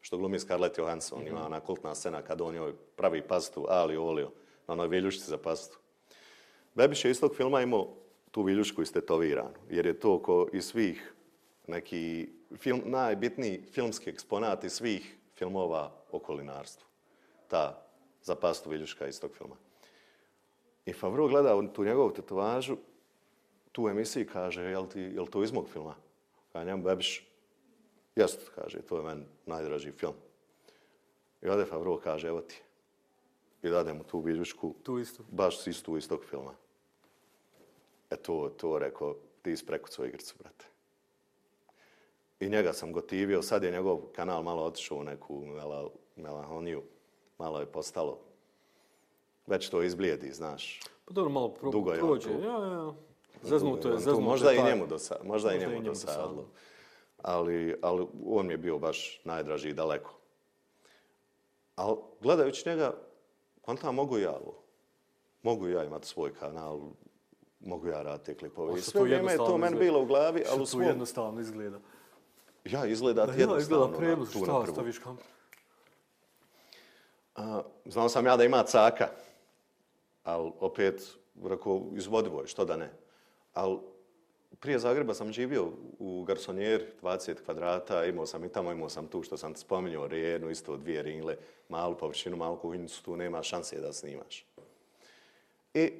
Speaker 2: što glumi Scarlett Johansson, ima ona kultna scena kad on joj pravi pastu, ali olio, na onoj viljušci za pastu. Bebiš je iz tog filma imao tu viljušku istetoviranu, jer je to ko iz svih neki film, najbitniji filmski eksponat iz svih filmova o kulinarstvu. Ta za pastu viljuška iz tog filma. I Favreau gleda tu njegovu tetovažu, tu emisiji kaže, jel, ti, jel to iz mog filma? Kaže njemu Bebiš, jest, kaže, to je meni najdraži film. I ode Favreau kaže, evo ti. I dade mu tu biljušku,
Speaker 1: Tu isto.
Speaker 2: baš istu iz tog filma. E to, to rekao, ti isprekucao igricu, brate. I njega sam gotivio, sad je njegov kanal malo otišao u neku mela, melanholiju, malo je postalo već to izblijedi, znaš.
Speaker 1: Pa dobro, malo pro,
Speaker 2: Dugo je on
Speaker 1: prođe. Ja, ja. Zeznuto je,
Speaker 2: On
Speaker 1: zeznuto
Speaker 2: Možda
Speaker 1: je
Speaker 2: i
Speaker 1: taj-
Speaker 2: njemu dosa, možda, i njemu dosadilo.
Speaker 1: dosadilo.
Speaker 2: Ali, ali on mi je bio baš najdraži i daleko. Ali gledajući njega, kontam mogu i ja ovo. Mogu i ja imati svoj kanal, mogu ja raditi te klipove. I sve
Speaker 1: to
Speaker 2: vrijeme je to meni bilo u glavi, ali u
Speaker 1: to
Speaker 2: svom...
Speaker 1: jednostavno izgleda.
Speaker 2: Ja, izgleda
Speaker 1: Da, ja,
Speaker 2: jednostavno.
Speaker 1: izgleda
Speaker 2: na
Speaker 1: šta
Speaker 2: prvu.
Speaker 1: staviš kam?
Speaker 2: A, znao sam ja da ima caka, ali opet, rekao, izvodivo je, što da ne. Ali prije Zagreba sam živio u garsonjeri, 20 kvadrata, imao sam i tamo, imao sam tu što sam ti spominjao, rijenu, isto dvije ringle, malu površinu, malu kuhinjicu, tu nema šanse da snimaš. I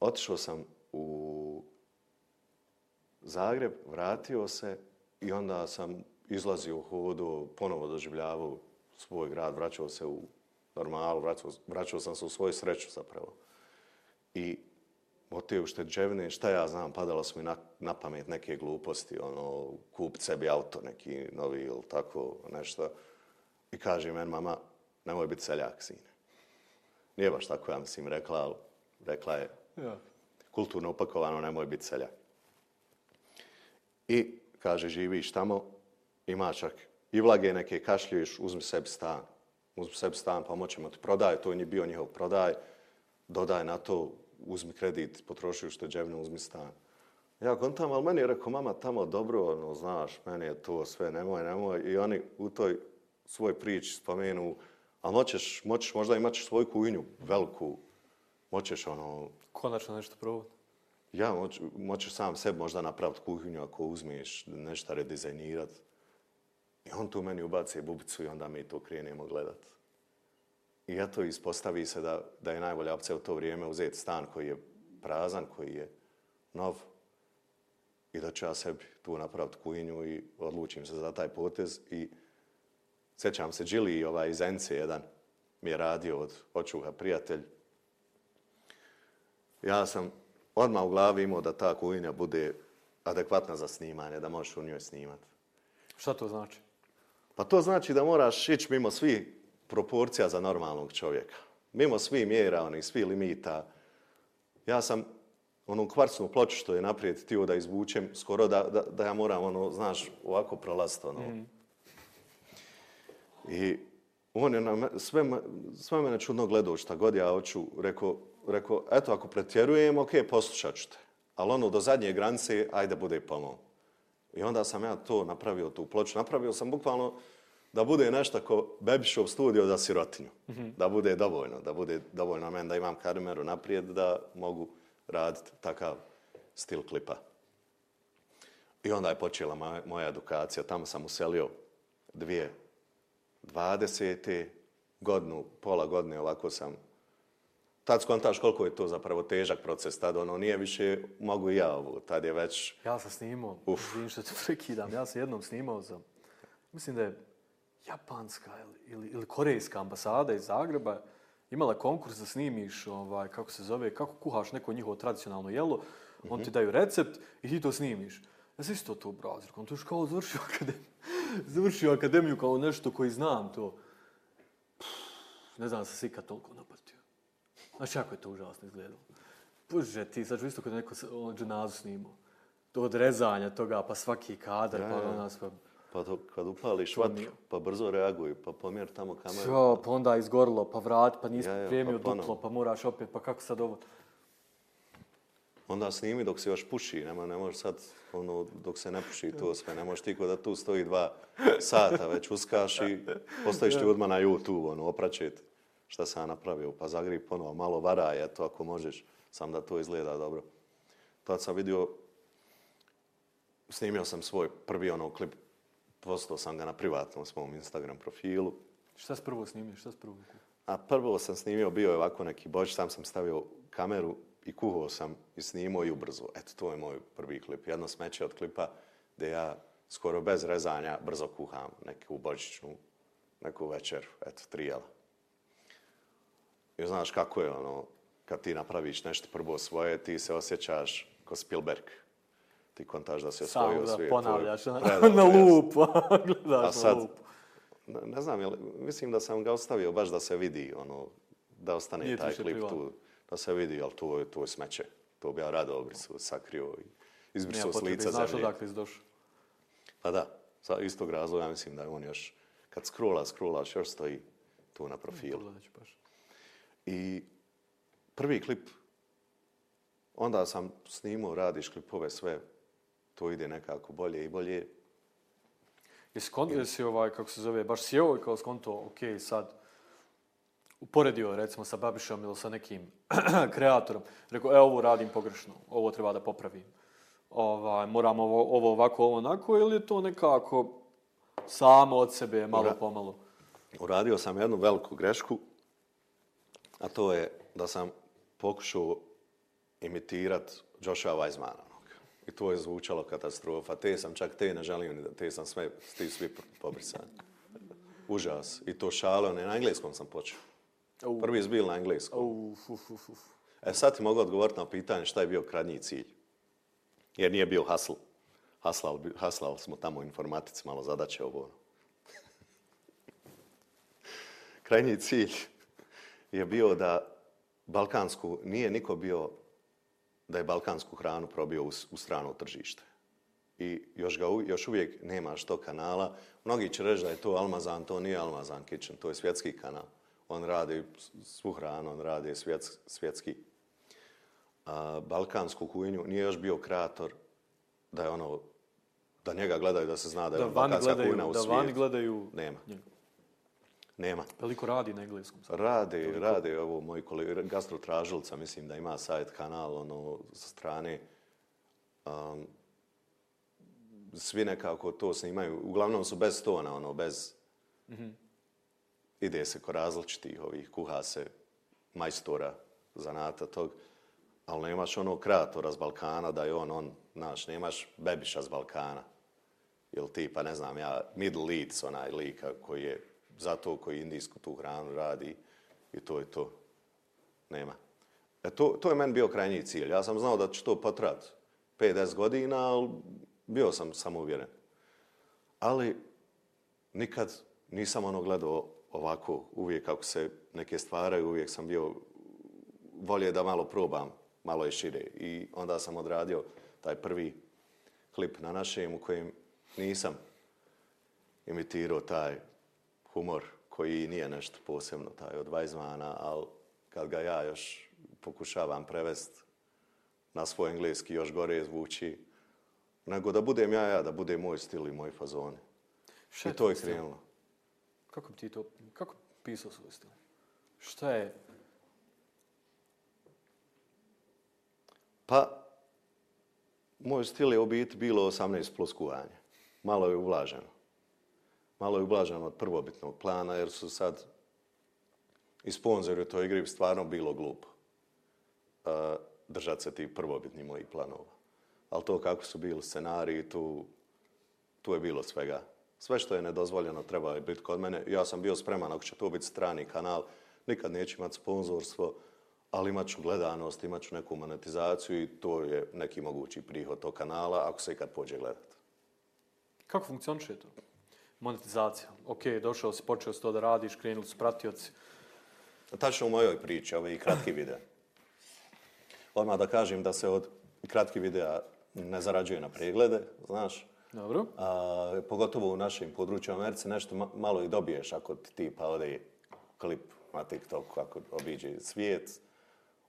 Speaker 2: otišao sam u Zagreb, vratio se i onda sam izlazio u hodu, ponovo doživljavao svoj grad, vraćao se u normalu, vraćao, vraćao sam se u svoju sreću zapravo. I od te ušteđevine, šta ja znam, padalo su mi na, na pamet neke gluposti, ono, kupit sebi auto neki novi ili tako nešto. I kaže meni, mama, nemoj biti seljak, sine. Nije baš tako, ja mislim, rekla, ali rekla je,
Speaker 1: Ja.
Speaker 2: kulturno upakovano, nemoj biti seljak. I, kaže, živiš tamo, ima čak i vlage neke, kašljuješ, uzmi sebi stan. Uzmi sebi stan, pomoćemo ti prodaj, to je bio njihov prodaj, dodaj na to, uzmi kredit, potroši ušteđevinu, uzmi stan. Ja kontam, ali meni je rekao, mama, tamo dobro, ono, znaš, meni je to sve, nemoj, nemoj. I oni u toj svoj priči spomenu, ali moćeš, moćeš možda imat ćeš svoju kuhinju, veliku, moćeš, ono,
Speaker 1: Konačno nešto probati.
Speaker 2: Ja moć, moćeš sam sebi možda napraviti kuhinju ako uzmiješ nešto redizajnirat. I on tu meni ubaci bubicu i onda mi to krenemo gledat. I eto, ispostavi se da, da je najbolja opcija u to vrijeme uzeti stan koji je prazan, koji je nov. I da ću ja sebi tu napraviti kuhinju i odlučim se za taj potez. I sjećam se, Đili ovaj iz Ence jedan mi je radio od očuha prijatelj. Ja sam odmah u glavi imao da ta kuhinja bude adekvatna za snimanje, da možeš u njoj snimati.
Speaker 1: Šta to znači?
Speaker 2: Pa to znači da moraš ići mimo svih proporcija za normalnog čovjeka. Mimo svih mjera, onih svih limita. Ja sam onu kvarcnu ploču što je naprijed htio da izvučem, skoro da, da, da ja moram, ono, znaš, ovako prolaziti, ono. I on je na me, sve, sve mene čudno gledao šta god ja hoću. Rekao, rekao, eto, ako pretjerujem, ok, poslušat ću te. Ali ono, do zadnje granice, ajde bude pomalo. I onda sam ja to napravio, tu ploču. Napravio sam bukvalno da bude nešto ko Bebišov studio za sirotinju. Da bude dovoljno, da bude dovoljno meni da imam kameru naprijed, da mogu raditi takav stil klipa. I onda je počela moja, moja edukacija. Tamo sam uselio dvije 20. godinu, pola godine ovako sam Tad skontaš koliko je to zapravo težak proces. Tad ono nije više mogu i ja ovo. Tad je već
Speaker 1: Ja sam snimao,
Speaker 2: Uf.
Speaker 1: izvim što te prekidam, ja sam jednom snimao za, mislim da je japanska ili, ili, ili korejska ambasada iz Zagreba imala konkurs da snimiš, ovaj, kako se zove, kako kuhaš neko njihovo tradicionalno jelo, on ti daju recept i ti to snimiš. Ja sam isto to browser, on to još kao završio akademiju, završio akademiju kao nešto koji znam to. Ne znam da sam se ikad toliko napatio. Znaš kako je to užasno izgledalo. Bože, ti sad ću isto kod neko ono, dženazu snimao. To od rezanja toga, pa svaki kadar,
Speaker 2: Ja,
Speaker 1: pa
Speaker 2: ja.
Speaker 1: ona sve.
Speaker 2: Pa to, kad upališ vatru, pa brzo reaguj, pa pomjer tamo kameru.
Speaker 1: Jo, pa onda izgorilo, pa vrat, pa nisi
Speaker 2: Ja, ja,
Speaker 1: pripremio
Speaker 2: pa
Speaker 1: duplo, pa moraš opet, pa kako sad ovo?
Speaker 2: Onda snimi dok se još puši, nema, ne možeš sad, ono, dok se ne puši to sve, ne možeš ti da tu stoji dva sata, već uskaš i postojiš ti odmah na YouTube, ono, opraćet šta sam ja napravio, pa zagri ponovo, malo varaj, eto, ako možeš, sam da to izgleda dobro. Tad sam vidio, snimio sam svoj prvi ono klip, postao sam ga na privatnom svom Instagram profilu,
Speaker 1: Šta s prvo snimiš, šta s prvo?
Speaker 2: A prvo sam snimio, bio je ovako neki boč, sam sam stavio kameru i kuhao sam i snimao i ubrzo. Eto, to je moj prvi klip. Jedno smeće od klipa gdje ja skoro bez rezanja brzo kuham neku božićnu, neku večeru, eto, tri I znaš kako je ono, kad ti napraviš nešto prvo svoje, ti se osjećaš ko Spielberg. Ti kontaš da si osvojio
Speaker 1: Samo da
Speaker 2: svijet.
Speaker 1: ponavljaš
Speaker 2: to je
Speaker 1: na, lup, gledaš
Speaker 2: A sad,
Speaker 1: na lup.
Speaker 2: ne, ne znam, jel, mislim da sam ga ostavio baš da se vidi, ono, da ostane
Speaker 1: Nije
Speaker 2: taj klip tu, da se vidi, ali to, je- to je smeće. To bi ja rado obrisao, sakrio i
Speaker 1: Nema
Speaker 2: izbrisao s lica
Speaker 1: znaš
Speaker 2: zemlje.
Speaker 1: odakle si došao.
Speaker 2: Pa da, sa istog razloga mislim da je on još, kad scrolla, scrollaš, još stoji tu na profilu.
Speaker 1: Pogledat ću baš.
Speaker 2: I prvi klip, onda sam snimao, radiš klipove, sve, to ide nekako bolje i bolje.
Speaker 1: Jesi, kon, jesi ovaj, kako se zove, baš sjeo i kao skonto, ok, sad, uporedio recimo sa Babišom ili sa nekim kreatorom, rekao, e, ovo radim pogrešno, ovo treba da popravim. Ovaj, moram ovo, ovo ovako, ovo onako, ili je to nekako samo od sebe, malo
Speaker 2: Ura-
Speaker 1: po malo?
Speaker 2: Uradio sam jednu veliku grešku, a to je da sam pokušao imitirat Josha Weizmana. I to je zvučalo katastrofa. Te sam, čak te ne želim, da te sam sve, ti svi pobrisani. Užas. I to šalo, ne na engleskom sam počeo.
Speaker 1: Au.
Speaker 2: Prvi zbil na engleskom.
Speaker 1: Uf, uf, uf, uf.
Speaker 2: E sad ti mogu odgovoriti na pitanje šta je bio krajnji cilj. Jer nije bio hasl. Haslal, haslal smo tamo informatici, malo zadaće ovo. ono. krajnji cilj je bio da balkansku, nije niko bio da je balkansku hranu probio u, u strano tržište. I još, ga, još uvijek nema što kanala. Mnogi će reći da je to Almazan, to nije Almazan Kitchen, to je svjetski kanal. On radi svu hranu, on radi svjets, svjetski. A, balkansku kuhinju nije još bio kreator da je ono, da njega gledaju, da se zna da je
Speaker 1: Da
Speaker 2: ono balkanska kuhinja u
Speaker 1: da
Speaker 2: svijetu.
Speaker 1: vani gledaju
Speaker 2: Nema.
Speaker 1: njega.
Speaker 2: Nema.
Speaker 1: Veliko radi na engleskom. sad.
Speaker 2: Rade, rade ovo moji kolege, gastrotražilca, mislim da ima sajt, kanal, ono, sa strane. Um, svi nekako to snimaju. Uglavnom su bez tona, ono, bez... Ide se ko različitih ovih, kuha se majstora, zanata tog, ali nemaš onog kreatora s Balkana da je on, on, znaš, nemaš bebiša s Balkana. Ili tipa, ne znam ja, Middle Eats, onaj lika koji je zato koji indijsku tu hranu radi i to je to. Nema. E to, to je meni bio krajnji cilj. Ja sam znao da će to potrat 5-10 godina, ali bio sam samouvjeren. Ali nikad nisam ono gledao ovako, uvijek kako se neke stvaraju, uvijek sam bio volje da malo probam, malo je šire. I onda sam odradio taj prvi klip na našem u kojem nisam imitirao taj humor koji nije nešto posebno, taj od Weizmana, ali kad ga ja još pokušavam prevest na svoj engleski, još gore zvuči, nego da budem ja, ja, da bude moj stil i moj fazoni.
Speaker 1: Šta
Speaker 2: I to je krenulo.
Speaker 1: Kako bi ti to, kako pisao svoj stil? Šta je,
Speaker 2: Pa, moj stil je u biti bilo 18 plus kuvanje. Malo je ublaženo. Malo je ublažan od prvobitnog plana, jer su sad i sponzori u toj igri stvarno bilo glupo e, uh, držati se tih prvobitnih mojih planova. Ali to kako su bili scenariji, tu, tu je bilo svega. Sve što je nedozvoljeno treba je biti kod mene. Ja sam bio spreman, ako će to biti strani kanal, nikad neću imati sponzorstvo, ali imat ću gledanost, imat ću neku monetizaciju i to je neki mogući prihod tog kanala ako se ikad pođe gledati.
Speaker 1: kako funkcioniše to? Monetizacija. Ok, došao si, počeo si to da radiš, krenuli su pratioci.
Speaker 2: Tačno u mojoj priči, ovi kratki videa. Odmah da kažem da se od kratkih videa ne zarađuje na preglede, znaš.
Speaker 1: Dobro.
Speaker 2: A, pogotovo u našem području u Americi nešto ma- malo i dobiješ ako ti tipa ode klip na TikToku, ako obiđe svijet.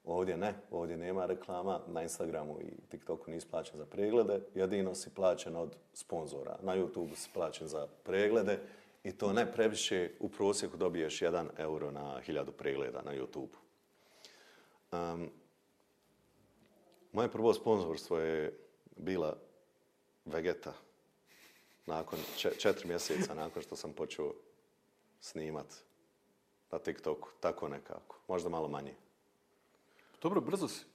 Speaker 2: Ovdje ne, ovdje nema reklama, na Instagramu i TikToku nisi plaćen za preglede, jedino si plaćen od sponzora. Na YouTubeu si plaćen za preglede i to ne previše, u prosjeku dobiješ 1 euro na 1000 pregleda na YouTubeu. Um, moje prvo sponzorstvo je bila Vegeta. Nakon četiri mjeseca nakon što sam počeo snimat na TikToku, tako nekako. Možda malo manje.
Speaker 1: Dobro, brzo si.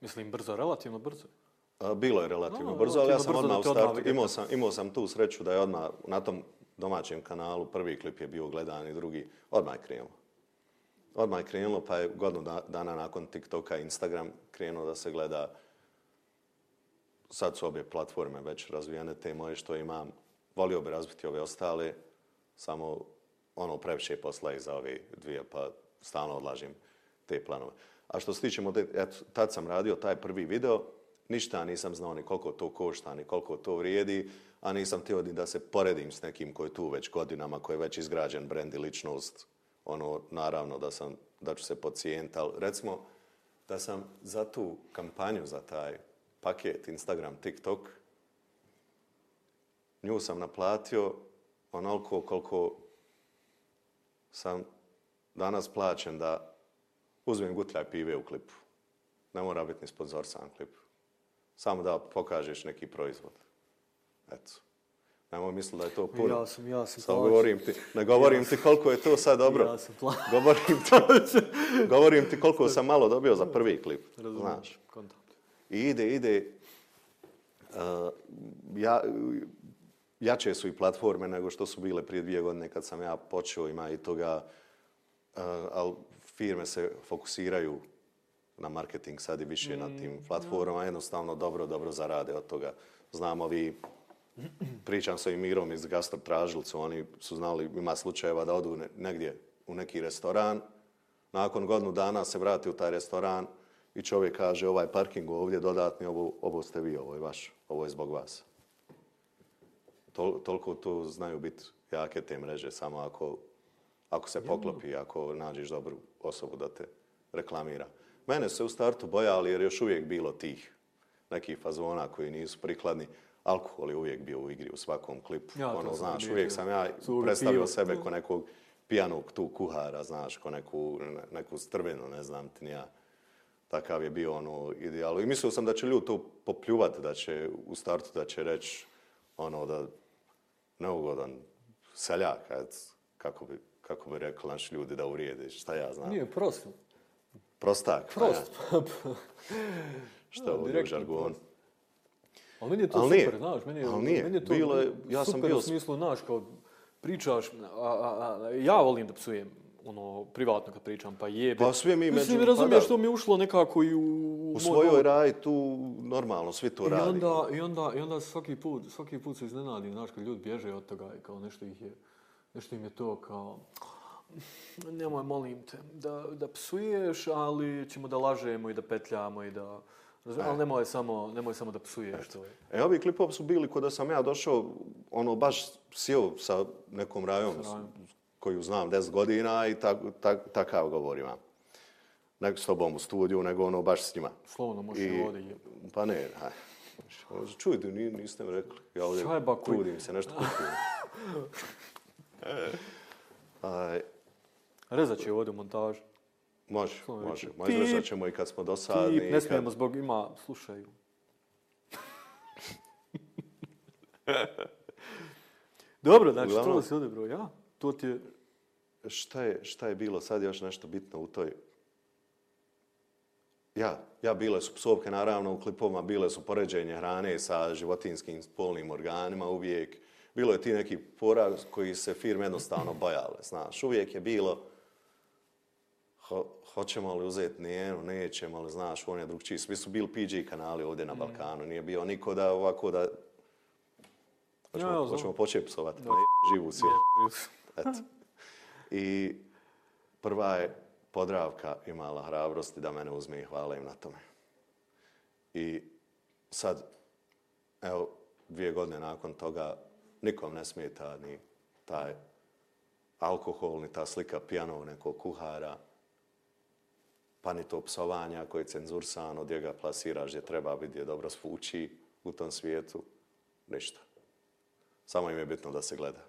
Speaker 1: Mislim, brzo, relativno brzo.
Speaker 2: A, Bilo je relativno
Speaker 1: No,
Speaker 2: brzo, ali ja sam odmah u
Speaker 1: odmah
Speaker 2: startu,
Speaker 1: Vegeta.
Speaker 2: imao sam, imao sam tu sreću da je odmah na tom domaćem kanalu prvi klip je bio gledan i drugi, odmah je krenulo. Odmah je krenulo, pa je godinu da- dana nakon TikToka Instagram krenuo da se gleda. Sad su obje platforme već razvijene, te moje što imam. Volio bi razviti ove ostale, samo ono previše posla i za ove dvije, pa stalno odlažem te planove. A što se tiče, eto, tad sam radio taj prvi video, ništa nisam znao ni koliko to košta, ni koliko to vrijedi, a nisam htio ni da se poredim s nekim koji je tu već godinama, koji je već izgrađen brend i ličnost. Ono, naravno da sam, da ću se pocijent, ali recimo da sam za tu kampanju, za taj paket Instagram, TikTok, nju sam naplatio onoliko koliko sam danas plaćen da uzmem gutljaj pive u klipu. Ne mora biti ni sponzorsan klip. Samo da pokažeš neki proizvod. Eto. Nemoj misliti da je to puno.
Speaker 1: Ja sam, ja sam
Speaker 2: Samo
Speaker 1: plaćen.
Speaker 2: govorim ti, ne govorim ti koliko je to sad dobro.
Speaker 1: Ja sam plaćen.
Speaker 2: Govorim ti, govorim ti koliko sam malo dobio za prvi klip.
Speaker 1: Razumijem.
Speaker 2: Znaš.
Speaker 1: Kontam.
Speaker 2: I ide, ide, uh, ja, jače su i platforme nego što su bile prije dvije godine kad sam ja počeo, ima i toga, uh, ali firme se fokusiraju na marketing sad i više na tim platformama, jednostavno dobro, dobro zarade od toga. Znamo vi, pričam sa i Mirom iz Gastro Tražilcu, oni su znali, ima slučajeva da odu ne- negdje u neki restoran, nakon godinu dana se vrati u taj restoran i čovjek kaže ovaj parking ovdje dodatni, ovo, ovo ste vi, ovo je vaš, ovo je zbog vas. Tol, toliko tu znaju biti jake te mreže, samo ako, ako se poklopi, ako nađeš dobru osobu da te reklamira. Mene se u startu bojali jer još uvijek bilo tih nekih fazona koji nisu prikladni. Alkohol je uvijek bio u igri u svakom klipu.
Speaker 1: Ja,
Speaker 2: ono, znaš, uvijek sam ja predstavio
Speaker 1: pivo.
Speaker 2: sebe ko nekog pijanog tu kuhara, znaš, ko neku, ne- neku strvinu, ne znam ti ni ja. Takav je bio ono ideal. I mislio sam da će ljudi to popljuvati, da će u startu da će reći ono da neugodan seljak, kako bi, kako bi rekli naši ljudi da uvrijede, šta ja znam.
Speaker 1: Nije prosto.
Speaker 2: Prostak. pa ja,
Speaker 1: Prost.
Speaker 2: Šta ovdje u žargonu.
Speaker 1: prost. Ali meni je to
Speaker 2: Ali
Speaker 1: super,
Speaker 2: nije.
Speaker 1: znaš, meni je,
Speaker 2: Ali nije.
Speaker 1: meni je to
Speaker 2: Bilo je- ja sam
Speaker 1: super
Speaker 2: bio
Speaker 1: u smislu, znaš, kao pričaš, a, a, a, ja volim da psujem, ono, privatno kad pričam, pa jebe.
Speaker 2: Pa sve mi
Speaker 1: Mislim, razumiješ,
Speaker 2: pa da.
Speaker 1: to mi je ušlo nekako i u...
Speaker 2: U
Speaker 1: moj
Speaker 2: svojoj
Speaker 1: govor.
Speaker 2: raji tu normalno, svi to
Speaker 1: I
Speaker 2: radi.
Speaker 1: onda, i onda, i onda svaki put, svaki put se iznenadim, znaš, kad ljudi bježe od toga i kao nešto ih je, nešto im je to kao, nemoj, molim te, da, da psuješ, ali ćemo da lažemo i da petljamo i da, razumiješ, ali nemoj samo, nemoj samo da psuješ, to je.
Speaker 2: E, ovi klipovi su bili kod da sam ja došao, ono, baš sjeo sa nekom rajom
Speaker 1: rajom.
Speaker 2: koju znam 10 godina i tak, tak, takav govor imam. Ne s tobom u studiju, nego ono baš s njima.
Speaker 1: Slovno možeš i jebe.
Speaker 2: Pa ne, aj. Čujte, ni, niste mi rekli. Ja ovdje
Speaker 1: Šta je ba koji?
Speaker 2: trudim se, nešto kupujem. aj,
Speaker 1: Rezat će ovdje u montažu.
Speaker 2: može, može. Može, izrezat
Speaker 1: Pip.
Speaker 2: ćemo i kad smo dosadni.
Speaker 1: Tip, ne
Speaker 2: kad-
Speaker 1: smijemo zbog, ima, slušaju. Dobro, znači,
Speaker 2: Uglavnom-
Speaker 1: to si ovdje, bro, ja? To ti je,
Speaker 2: Šta je, šta je bilo sad još nešto bitno u toj... Ja, ja bile su psovke naravno u klipovima, bile su poređenje hrane sa životinskim spolnim organima uvijek. Bilo je ti neki poraz koji se firme jednostavno bojale, znaš. Uvijek je bilo ho, hoćemo li uzeti njenu, nećemo li, znaš, on je drugčiji. Svi su bili PG kanali ovdje na Balkanu. Nije bio niko da ovako da... Hoćemo,
Speaker 1: Ja,
Speaker 2: hoćemo početi psovati, ne živu svijet. Eto. I prva je Podravka imala hrabrosti da mene uzme i hvala im na tome. I sad, evo, dvije godine nakon toga, nikom ne smeta ni taj alkohol, ni ta slika pijanog nekog kuhara, pa ni to psovanja koje je cenzursano, gdje ga plasiraš, gdje treba biti, gdje dobro svuči u tom svijetu, ništa. Samo im je bitno da se gleda.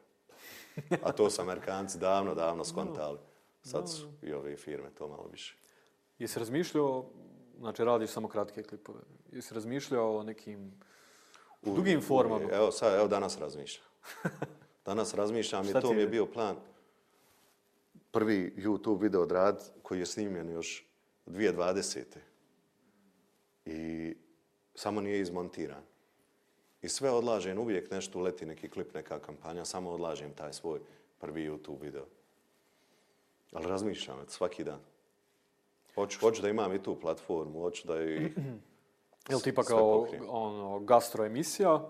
Speaker 2: A to su Amerikanci davno, davno skontali. Sad su i ove firme to malo više.
Speaker 1: Jesi razmišljao, znači radiš samo kratke klipove, jesi razmišljao o nekim dugim formama?
Speaker 2: Evo, sad, evo danas razmišljam. Danas razmišljam i to mi je bio plan. Prvi YouTube video odrad koji je snimljen još 2020. I samo nije izmontiran. I sve odlažem, uvijek nešto uleti, neki klip, neka kampanja, samo odlažem taj svoj prvi YouTube video. Ali razmišljam, svaki dan. Hoću, hoću da imam i tu platformu, hoću da i...
Speaker 1: Je li tipa kao ono, gastro emisija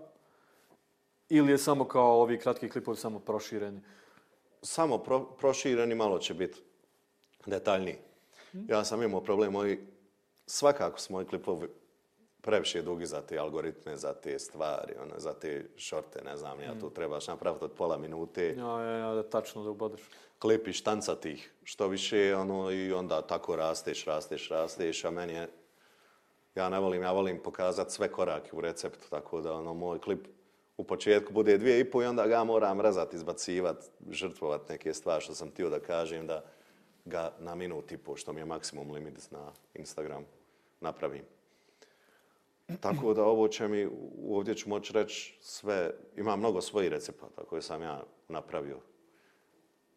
Speaker 1: ili je samo kao ovi kratki klipovi samo prošireni?
Speaker 2: samo pro, prošireni malo će biti detaljniji. Ja sam imao problem, moji, svakako su moji klipovi previše dugi za te algoritme, za te stvari, ono, za te šorte, ne znam, ja tu trebaš napraviti od pola minute,
Speaker 1: Ja, ja, ja, da tačno da ubodeš.
Speaker 2: klip i štanca tih što više, ono, i onda tako rasteš, rasteš, rasteš, a meni je, ja ne volim, ja volim pokazati sve korake u receptu, tako da, ono, moj klip u početku bude dvije i po i onda ga moram rezati, izbacivati, žrtvovati neke stvari što sam tio da kažem, da ga na minut i po, što mi je maksimum limit na Instagram, napravim. Tako da ovo će mi, ovdje ću moći reći sve, ima mnogo svojih recepata koje sam ja napravio.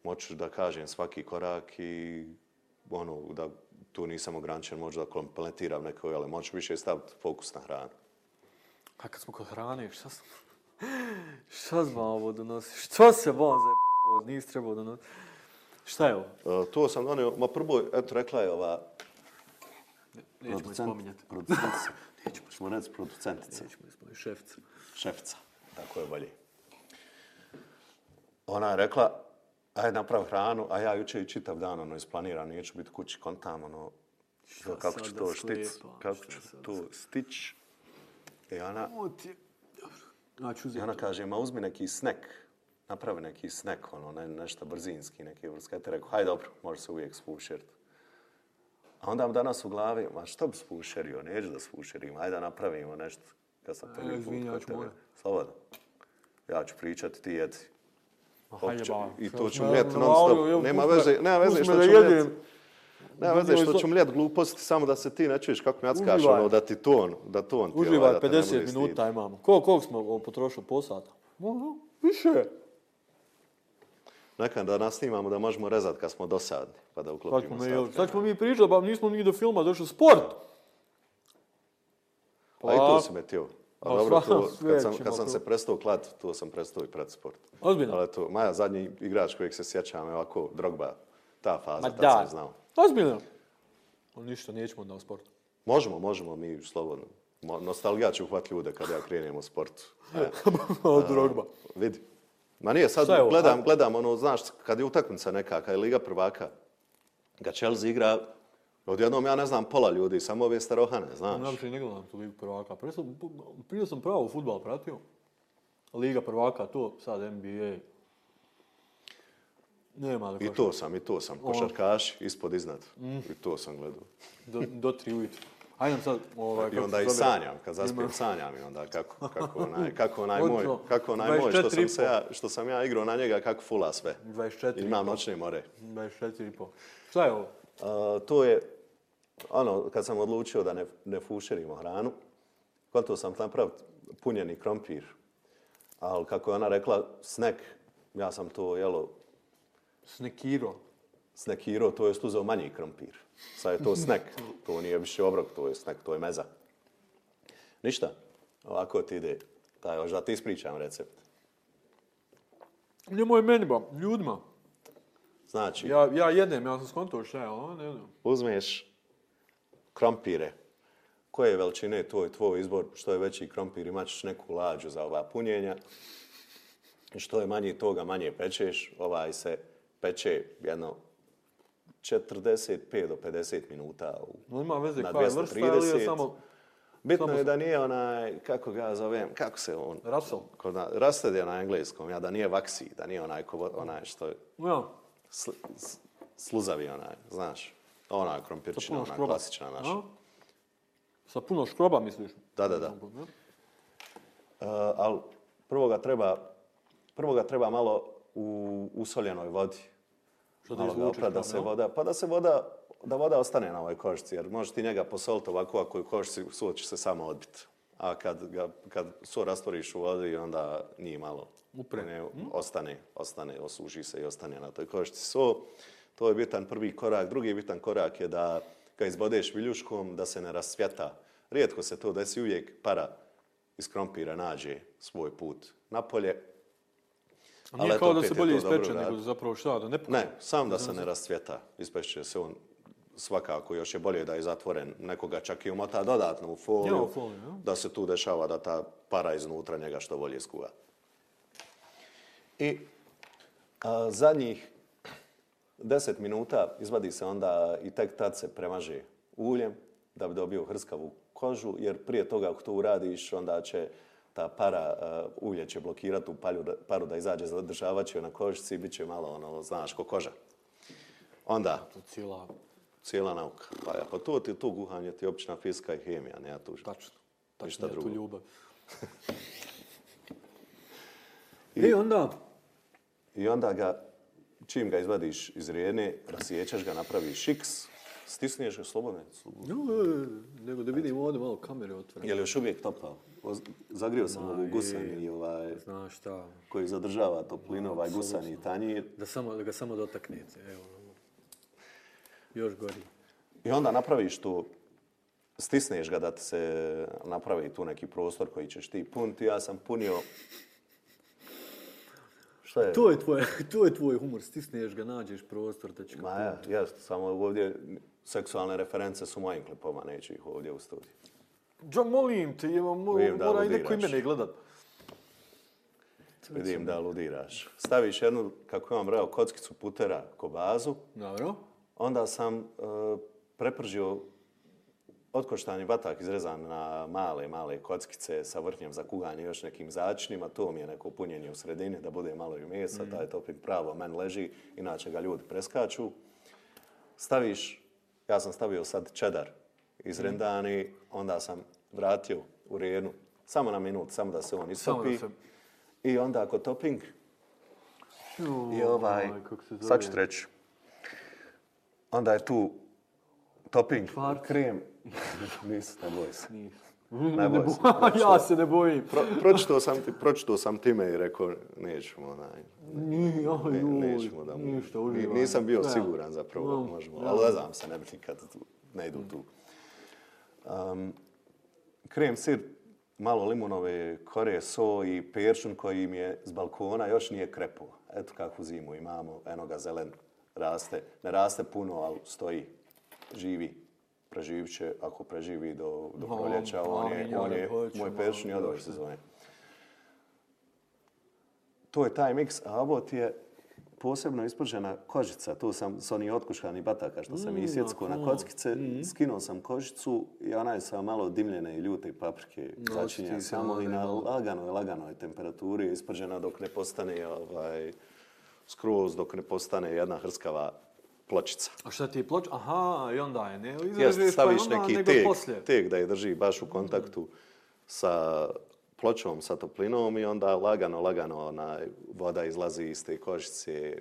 Speaker 2: Moću da kažem svaki korak i ono, da tu nisam ograničen, možda da kompletiram neko, ali moću više staviti fokus na hranu.
Speaker 1: A kad smo kod hrane, šta sam... Šta sam vam ovo donosi? Što se vam za Nisi trebao donositi. Šta je ovo?
Speaker 2: E, to sam donio, ma prvo, eto, rekla je ova
Speaker 1: Nećemo je spominjati.
Speaker 2: producentica. Nećemo, ćemo reći producentica.
Speaker 1: Nećemo je spominjati. Šefca.
Speaker 2: šefca, tako je bolje. Ona je rekla, aj naprav hranu, a ja jučer i čitav dan ono isplaniram, neću biti kući kontam, ono, kako ću to štic, kako
Speaker 1: šta
Speaker 2: ću to stić. I ona,
Speaker 1: Ovo ti je... Dobro. Ja ću
Speaker 2: i
Speaker 1: uzeti.
Speaker 2: ona kaže, ma uzmi neki snack, napravi neki snack, ono, ne, nešto brzinski, neki vrskete. Rekao, haj dobro, može se uvijek spušeriti. A onda mi danas u glavi, ma što bi spušerio, neću da spušerim, ajde da napravimo nešto. Kad sam prvi
Speaker 1: E,
Speaker 2: put
Speaker 1: izvini, ja
Speaker 2: kod tebe. Slobodno. Ja ću pričati, ti jedi. Opće-. I to ću mljet non stop. Nema veze, nema veze što ću mljet. Nema veze što ću mljet gluposti, samo da se ti ne čuješ kako mi jackaš,
Speaker 1: Uživaj.
Speaker 2: ono, da ti ton, da ton ti
Speaker 1: Uživaj,
Speaker 2: ovaj, da te ne
Speaker 1: 50
Speaker 2: bude stid.
Speaker 1: minuta imamo. Koliko, koliko smo potrošili? Po sata? Više.
Speaker 2: Nekad da nasnimamo da možemo rezati kad smo dosadni, pa da
Speaker 1: Sad
Speaker 2: uklopimo statke.
Speaker 1: sad smo mi pričali, pa nismo ni do filma došli sport.
Speaker 2: A i to si me tio. A
Speaker 1: Ma
Speaker 2: dobro, to, kad sam, kad sam
Speaker 1: to.
Speaker 2: se prestao klat, to sam prestao i pred sport.
Speaker 1: Ozbiljno?
Speaker 2: Ali to, Maja, zadnji igrač kojeg se sjećam je ovako Drogba, ta faza,
Speaker 1: Ma
Speaker 2: tad
Speaker 1: da.
Speaker 2: sam znao.
Speaker 1: Ozbiljno. O, ništa, nećemo onda o sportu.
Speaker 2: Možemo, možemo mi slobodno. Nostalgija će uhvat ljude kad ja krenem u sportu. E,
Speaker 1: o, drogba.
Speaker 2: vidi. Ma nije, sad gledam, gledam, ono, znaš, kad je utakmica neka, kad je Liga prvaka, kad Chelsea igra, odjednom ja ne znam pola ljudi, samo ove starohane, znaš.
Speaker 1: Ja više ne gledam tu ligu prvaka. Prije sam, prije sam pravo futbal pratio. Liga prvaka, to, sad NBA. Nema da
Speaker 2: I to sam, i to sam. Košarkaš, ispod, iznad.
Speaker 1: Mm.
Speaker 2: I to sam gledao.
Speaker 1: Do, do tri ujutru. Ajde sad, ovaj,
Speaker 2: I onda i sanjam, kad zaspijem
Speaker 1: Ima-
Speaker 2: sanjam i onda kako, kako, onaj, kako onaj moj, kako onaj moj što
Speaker 1: 24
Speaker 2: sam, se ja, što sam ja igrao na njega, kako fula sve.
Speaker 1: 24
Speaker 2: Imam noćne more.
Speaker 1: 24 i pol. Šta je ovo?
Speaker 2: Uh, to je, ono, kad sam odlučio da ne, ne fušerimo hranu, to sam napraviti punjeni krompir. Ali kako je ona rekla, snack, ja sam to jelo
Speaker 1: Snekiro.
Speaker 2: snekirao, to je uzeo manji krompir. Sad je to snack, to nije više obrok, to je snack, to je meza. Ništa, ovako ti ide. Taj, hoće da ti ispričam recept.
Speaker 1: Nemoj meni ba, ljudima.
Speaker 2: Znači,
Speaker 1: Ja, ja jedem, ja sam skontao šta je, a ne znam.
Speaker 2: uzmeš krompire. Koje veličine, to je tvoj izbor. Što je veći krompir, imat ćeš neku lađu za ova punjenja. Što je manji toga, manje pečeš. Ovaj se peče jedno 45 do 50 minuta u,
Speaker 1: No ima veze
Speaker 2: na
Speaker 1: koja je vrsta ili je
Speaker 2: 230.
Speaker 1: samo
Speaker 2: Bitno
Speaker 1: Samo
Speaker 2: je da nije onaj, kako ga zovem, kako se on...
Speaker 1: Russell.
Speaker 2: Kod na, Rusted je na engleskom, ja, da nije vaksi, da nije onaj, ko, onaj što je
Speaker 1: Ja,
Speaker 2: sl, s- sluzavi onaj, znaš. Ona krompirčina, ona
Speaker 1: škroba.
Speaker 2: klasična naša.
Speaker 1: A? Sa puno škroba, misliš?
Speaker 2: Da, da, da. Uh, ali prvo ga treba, prvo ga treba malo u usoljenoj vodi.
Speaker 1: Što da izvučeš
Speaker 2: da se voda, pa da se voda, da voda ostane na ovoj kožici, jer možeš ti njega posoliti ovako, ako je u kožici, so će se samo odbiti. A kad, ga, kad so rastvoriš u vodi, onda nije malo.
Speaker 1: Upre.
Speaker 2: Ne, ostane, ostane, osuši se i ostane na toj kožici so. To je bitan prvi korak. Drugi bitan korak je da ga izbodeš viljuškom, da se ne rasvjeta. Rijetko se to desi, uvijek para iz krompira nađe svoj put napolje.
Speaker 1: A nije
Speaker 2: eto,
Speaker 1: kao da se
Speaker 2: je
Speaker 1: bolje ispeče, nego
Speaker 2: raditi.
Speaker 1: zapravo šta, da ne pukne.
Speaker 2: Ne, sam da se ne rastvjeta. Ispešće se on svakako još je bolje da je zatvoren. Nekoga čak i umota dodatno u foliju.
Speaker 1: Ja, u foliju, ja.
Speaker 2: Da se tu dešava da ta para iznutra njega što bolje skuva. I a, zadnjih 10 minuta izvadi se onda i tek tad se premaže uljem da bi dobio hrskavu kožu, jer prije toga ako to uradiš, onda će ta para, uh, ulje će blokirati u palju, da, paru da izađe, zadržavat će na kožici i bit će malo, ono, znaš, ko koža. Onda,
Speaker 1: To cijela,
Speaker 2: cijela nauka. Pa ja, pa to ti to guhanje ti općina fizika i hemija, ne ja tu.
Speaker 1: tačno.
Speaker 2: Ništa
Speaker 1: Tačno je tu
Speaker 2: drugo.
Speaker 1: ljubav. I onda,
Speaker 2: I onda ga, čim ga izvadiš iz rijene, rasjećaš ga, napraviš x, stisniješ ga slobodno.
Speaker 1: Jo, e, nego da vidimo ovdje malo kamere otvorene.
Speaker 2: Je li još uvijek topao? Zagrio sam ovu gusani ovaj,
Speaker 1: Znaš šta,
Speaker 2: koji zadržava toplinu, ovaj gusani tanjir.
Speaker 1: da, samo, da ga samo dotaknete. Evo, još gori.
Speaker 2: I onda napraviš to, stisneš ga da ti se napravi tu neki prostor koji ćeš ti puniti. Ja sam punio... Šta je?
Speaker 1: To je, tvoj, to je tvoj humor, stisneš ga, nađeš prostor da će
Speaker 2: Ma ja, jest, samo ovdje seksualne reference su mojim klipova, neću ih ovdje u studiju.
Speaker 1: Ja molim te, evo, mo,
Speaker 2: Vidim
Speaker 1: mora i neko i
Speaker 2: aludiraš.
Speaker 1: mene gledat.
Speaker 2: Vidim da aludiraš. Staviš jednu, kako imam brao, kockicu putera ko bazu,
Speaker 1: Dobro.
Speaker 2: onda sam uh, prepržio otkoštani batak izrezan na male, male kockice sa vrhnjem za kuganje još nekim začinima. To mi je neko punjenje u sredini da bude malo i mesa. Taj topping pravo men leži, inače ga ljudi preskaču. Staviš, ja sam stavio sad čedar izrendani, onda sam vratio u rijenu. Samo na minut, samo da se on istopi.
Speaker 1: se-
Speaker 2: I onda ako topping i ovaj, sad ću ti reći. Onda je tu topping,
Speaker 1: Kvart.
Speaker 2: krem. Nisu, ne boj se. Ne boj se.
Speaker 1: ja se ne bojim.
Speaker 2: Pro, pročitao sam ti, pročitao sam time i rekao, nećemo, onaj, ne, nećemo da mu,
Speaker 1: ništa,
Speaker 2: ni-
Speaker 1: uživam.
Speaker 2: nisam bio
Speaker 1: Ja.
Speaker 2: siguran zapravo da možemo, ali ne znam se, ne bi nikad tu, ne idu tu. Um, krem, sir, malo limunove kore, so i peršun koji mi je s balkona još nije krepuo. Eto kakvu zimu imamo, eno ga zelen raste. Ne raste puno, ali stoji, živi. Preživit će, ako preživi do, do
Speaker 1: No,
Speaker 2: proljeća, on je, on je moj
Speaker 1: malo
Speaker 2: peršun i od ove sezone. To je taj miks, a ti je posebno ispržena kožica. Tu sam s onih otkuškanih bataka što sam mm, isjecko na kockice. Mm. Skinuo sam kožicu i ona je sa malo dimljene i ljute paprike začinja
Speaker 1: očisti se
Speaker 2: samo i na laganoj, laganoj temperaturi je ispržena dok ne postane ovaj, skroz, dok ne postane jedna hrskava pločica.
Speaker 1: A šta ti je ploč? Aha, i onda je, ne
Speaker 2: Jest,
Speaker 1: izražuješ pa
Speaker 2: staviš
Speaker 1: onda,
Speaker 2: neki tek,
Speaker 1: poslije.
Speaker 2: tek da je drži baš u kontaktu sa pločom, sa toplinom i onda lagano, lagano onaj, voda izlazi iz te kožice,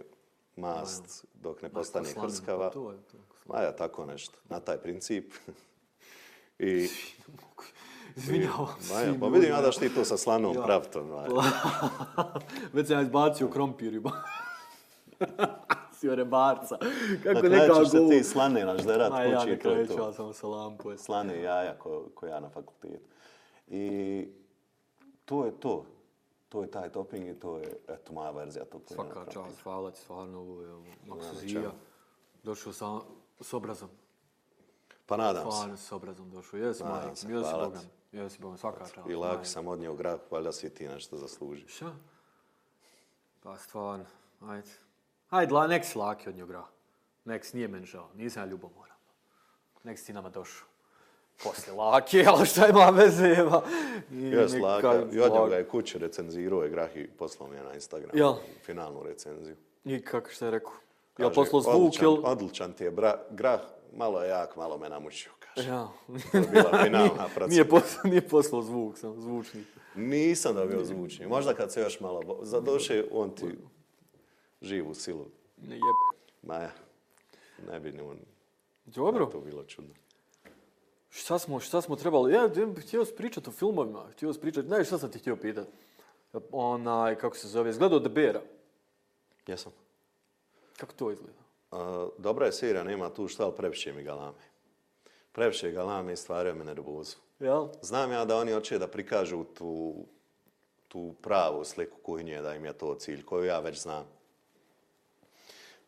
Speaker 2: mast, dok ne postane hrskava.
Speaker 1: pa to je to.
Speaker 2: Ma ja, tako nešto, na taj princip. I,
Speaker 1: Izvinjavam se.
Speaker 2: pa vidim ja da što ti to sa slanom
Speaker 1: Ja.
Speaker 2: pravtom.
Speaker 1: Već sam ja izbacio krompir i ba... Sio rebarca.
Speaker 2: Na
Speaker 1: Kako
Speaker 2: kraju
Speaker 1: nekako...
Speaker 2: ćeš se ti slane nažderat
Speaker 1: Ma ja
Speaker 2: kući
Speaker 1: na
Speaker 2: to je
Speaker 1: kraju ću
Speaker 2: to.
Speaker 1: ja samo salam pojesti.
Speaker 2: slane jaja ko, ko ja na fakultetu. I to je to. To je taj topping i to je, eto, moja verzija tog plina
Speaker 1: Svaka
Speaker 2: na
Speaker 1: čast, hvala ti, stvarno, ovo je
Speaker 2: na
Speaker 1: maksuzija. Došao sam s obrazom.
Speaker 2: Pa nadam se.
Speaker 1: Stvarno s obrazom došao. Jesi,
Speaker 2: se,
Speaker 1: jesi
Speaker 2: hvala
Speaker 1: Bogan. Jesi Bogan, svaka čast.
Speaker 2: I
Speaker 1: majke.
Speaker 2: sam odnio grah, valjda si ti nešto zaslužiš.
Speaker 1: Šta? Pa stvarno, ajde. Ajde, la, nek si laki od njega. Nek si, nije meni žao, nisam ja ljubomoran. Nek si ti nama došao. Poslije lake, ali šta ima veze, eva. I
Speaker 2: Jes,
Speaker 1: neka-
Speaker 2: laka. I od njega je kuće recenzirao je grah i poslao mi je na Instagram.
Speaker 1: Jel?
Speaker 2: Finalnu recenziju.
Speaker 1: I kako šta je rekao? Ja
Speaker 2: Kaže,
Speaker 1: poslao zvuk,
Speaker 2: odličan,
Speaker 1: jel?
Speaker 2: Odličan ti je bra, grah, malo je jak, malo me namučio, kaže.
Speaker 1: Ja.
Speaker 2: To je bila finalna procena.
Speaker 1: nije, poslao, nije poslao zvuk, sam zvučnik.
Speaker 2: Nisam dobio zvučni. Možda kad se još malo... bo- Za duše, on ti živu silu.
Speaker 1: Ne jebe.
Speaker 2: Ma ja, ne bi ni on...
Speaker 1: Dobro.
Speaker 2: To bilo čudno.
Speaker 1: Šta smo, šta smo trebali? Ja ja, htio sam pričati o filmovima. Htio sam pričati, znaš šta sam ti htio pitati? Onaj, kako se zove, izgledao The Beara.
Speaker 2: Jesam.
Speaker 1: Kako to izgleda?
Speaker 2: Uh, dobra je serija, nema tu šta, ali previše mi galame. Previše galame i stvaraju me nervozu.
Speaker 1: Jel?
Speaker 2: Znam ja da oni hoće da prikažu tu, tu pravu sliku kuhinje, da im je to cilj, koju ja već znam.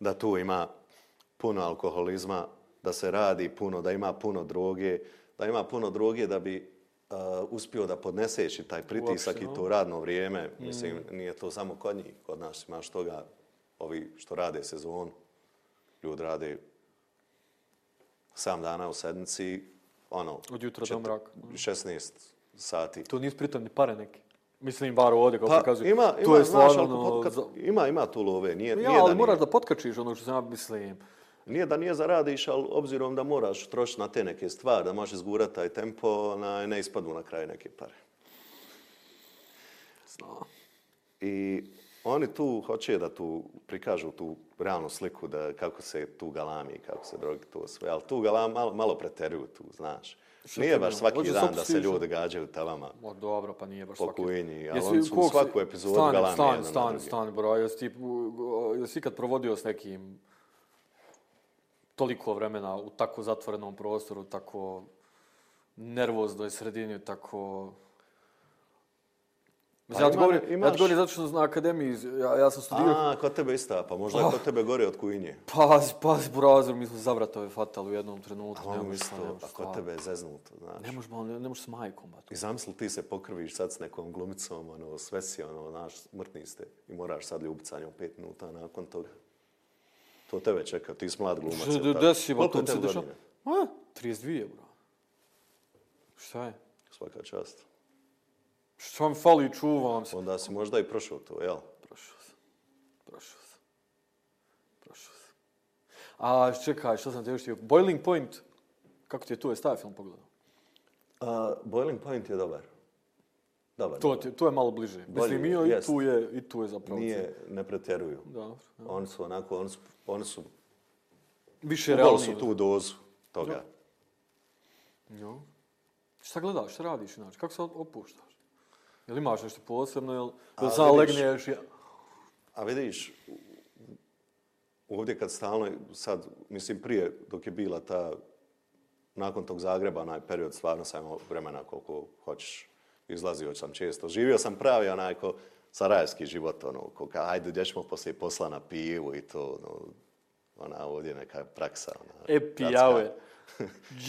Speaker 2: Da tu ima puno alkoholizma, da se radi puno, da ima puno droge, da ima puno droge da bi uh, uspio da podneseš i taj pritisak
Speaker 1: Uopšte,
Speaker 2: i to radno vrijeme. Mislim, nije to samo kod njih, kod nas imaš toga, ovi što rade sezonu. Ljudi rade sam dana u sedmici, ono...
Speaker 1: Od jutra do mraka.
Speaker 2: 16 sati.
Speaker 1: To nisu pritom ni pare neki. Mislim, bar ovdje, kao
Speaker 2: Pa,
Speaker 1: pokazuju.
Speaker 2: ima,
Speaker 1: to
Speaker 2: ima,
Speaker 1: je
Speaker 2: znaš,
Speaker 1: stvarno...
Speaker 2: ali potka-
Speaker 1: za-
Speaker 2: ima, ima tu love, nije,
Speaker 1: Ja,
Speaker 2: nije
Speaker 1: ali
Speaker 2: da
Speaker 1: moraš
Speaker 2: nije.
Speaker 1: da potkačiš ono što sam ja mislim.
Speaker 2: Nije da nije zaradiš, ali obzirom da moraš trošiti na te neke stvari, da možeš izgurati taj tempo, na, ne ispadnu na kraju neke pare.
Speaker 1: Zna.
Speaker 2: I oni tu hoće da tu prikažu tu realnu sliku da kako se tu galami, kako se drogi to sve, ali tu galam malo, malo preteruju tu, znaš.
Speaker 1: Što
Speaker 2: Nije baš svaki dan da se ljudi gađaju tavama
Speaker 1: O, dobro, pa nije baš
Speaker 2: po
Speaker 1: svaki.
Speaker 2: kujini, ali oni su u svaku epizodu
Speaker 1: stani,
Speaker 2: galami
Speaker 1: Stani,
Speaker 2: jedan na
Speaker 1: stani,
Speaker 2: drugi.
Speaker 1: stani, bro. Jesi, ti, jesi ikad provodio s nekim toliko vremena u tako zatvorenom prostoru, tako nervoznoj sredini, tako... Mislim, ja ti
Speaker 2: Pa
Speaker 1: govorim, ja
Speaker 2: imaš-
Speaker 1: ti govorim zato što na akademiji, ja, ja sam studirao...
Speaker 2: A, kod tebe ista, pa možda je
Speaker 1: Oh.
Speaker 2: kod tebe gore od kujinje.
Speaker 1: Pazi, pazi, burazer, mi smo zavratove fatali u jednom trenutku.
Speaker 2: A
Speaker 1: ne
Speaker 2: ono
Speaker 1: možeš,
Speaker 2: isto, a kod
Speaker 1: stvarno.
Speaker 2: tebe je zeznuto, znaš.
Speaker 1: Ne možeš, ne, ne možeš s majkom, ba.
Speaker 2: I zamisli ti se pokrviš sad s nekom glumicom, ono, sve si, ono, znaš, smrtni ste i moraš sad ljubit sa njom pet minuta nakon toga. To tebe čeka, ti si mlad glumac. tako?
Speaker 1: Desi, ba, to
Speaker 2: je
Speaker 1: mi se dešava.
Speaker 2: godina?
Speaker 1: A, 32, bro. Šta je?
Speaker 2: Svaka čast.
Speaker 1: Šta mi fali, čuvam se.
Speaker 2: Onda si možda i prošao to, jel?
Speaker 1: Prošao sam. Prošao sam. Prošao sam. A, čekaj, što sam te još htio? Boiling Point. Kako ti je tu? Je stavi film pogledao?
Speaker 2: A, Boiling Point je dobar. Dobar.
Speaker 1: To, ti, to je malo bliže.
Speaker 2: Bolje,
Speaker 1: Mislim, i,
Speaker 2: jest.
Speaker 1: tu je, i tu je zapravo.
Speaker 2: Nije, ne pretjeruju.
Speaker 1: Dobro.
Speaker 2: Oni su onako, oni su, oni su,
Speaker 1: Više realnije.
Speaker 2: su tu dozu toga.
Speaker 1: Jo. Šta gledaš, šta radiš inače? Kako se opuštaš? Jel imaš nešto posebno, jel, samo legneš? Ja...
Speaker 2: A vidiš, ovdje kad stalno, sad, mislim prije dok je bila ta, nakon tog Zagreba, onaj period, stvarno sam imao vremena koliko hoćeš, izlazio sam često. Živio sam pravi onaj ko sarajevski život, ono, ko ka, ajde, gdje ćemo poslije posla na pivu i to, ono, ona ovdje neka praksa. Ona,
Speaker 1: E, pijave. Gdje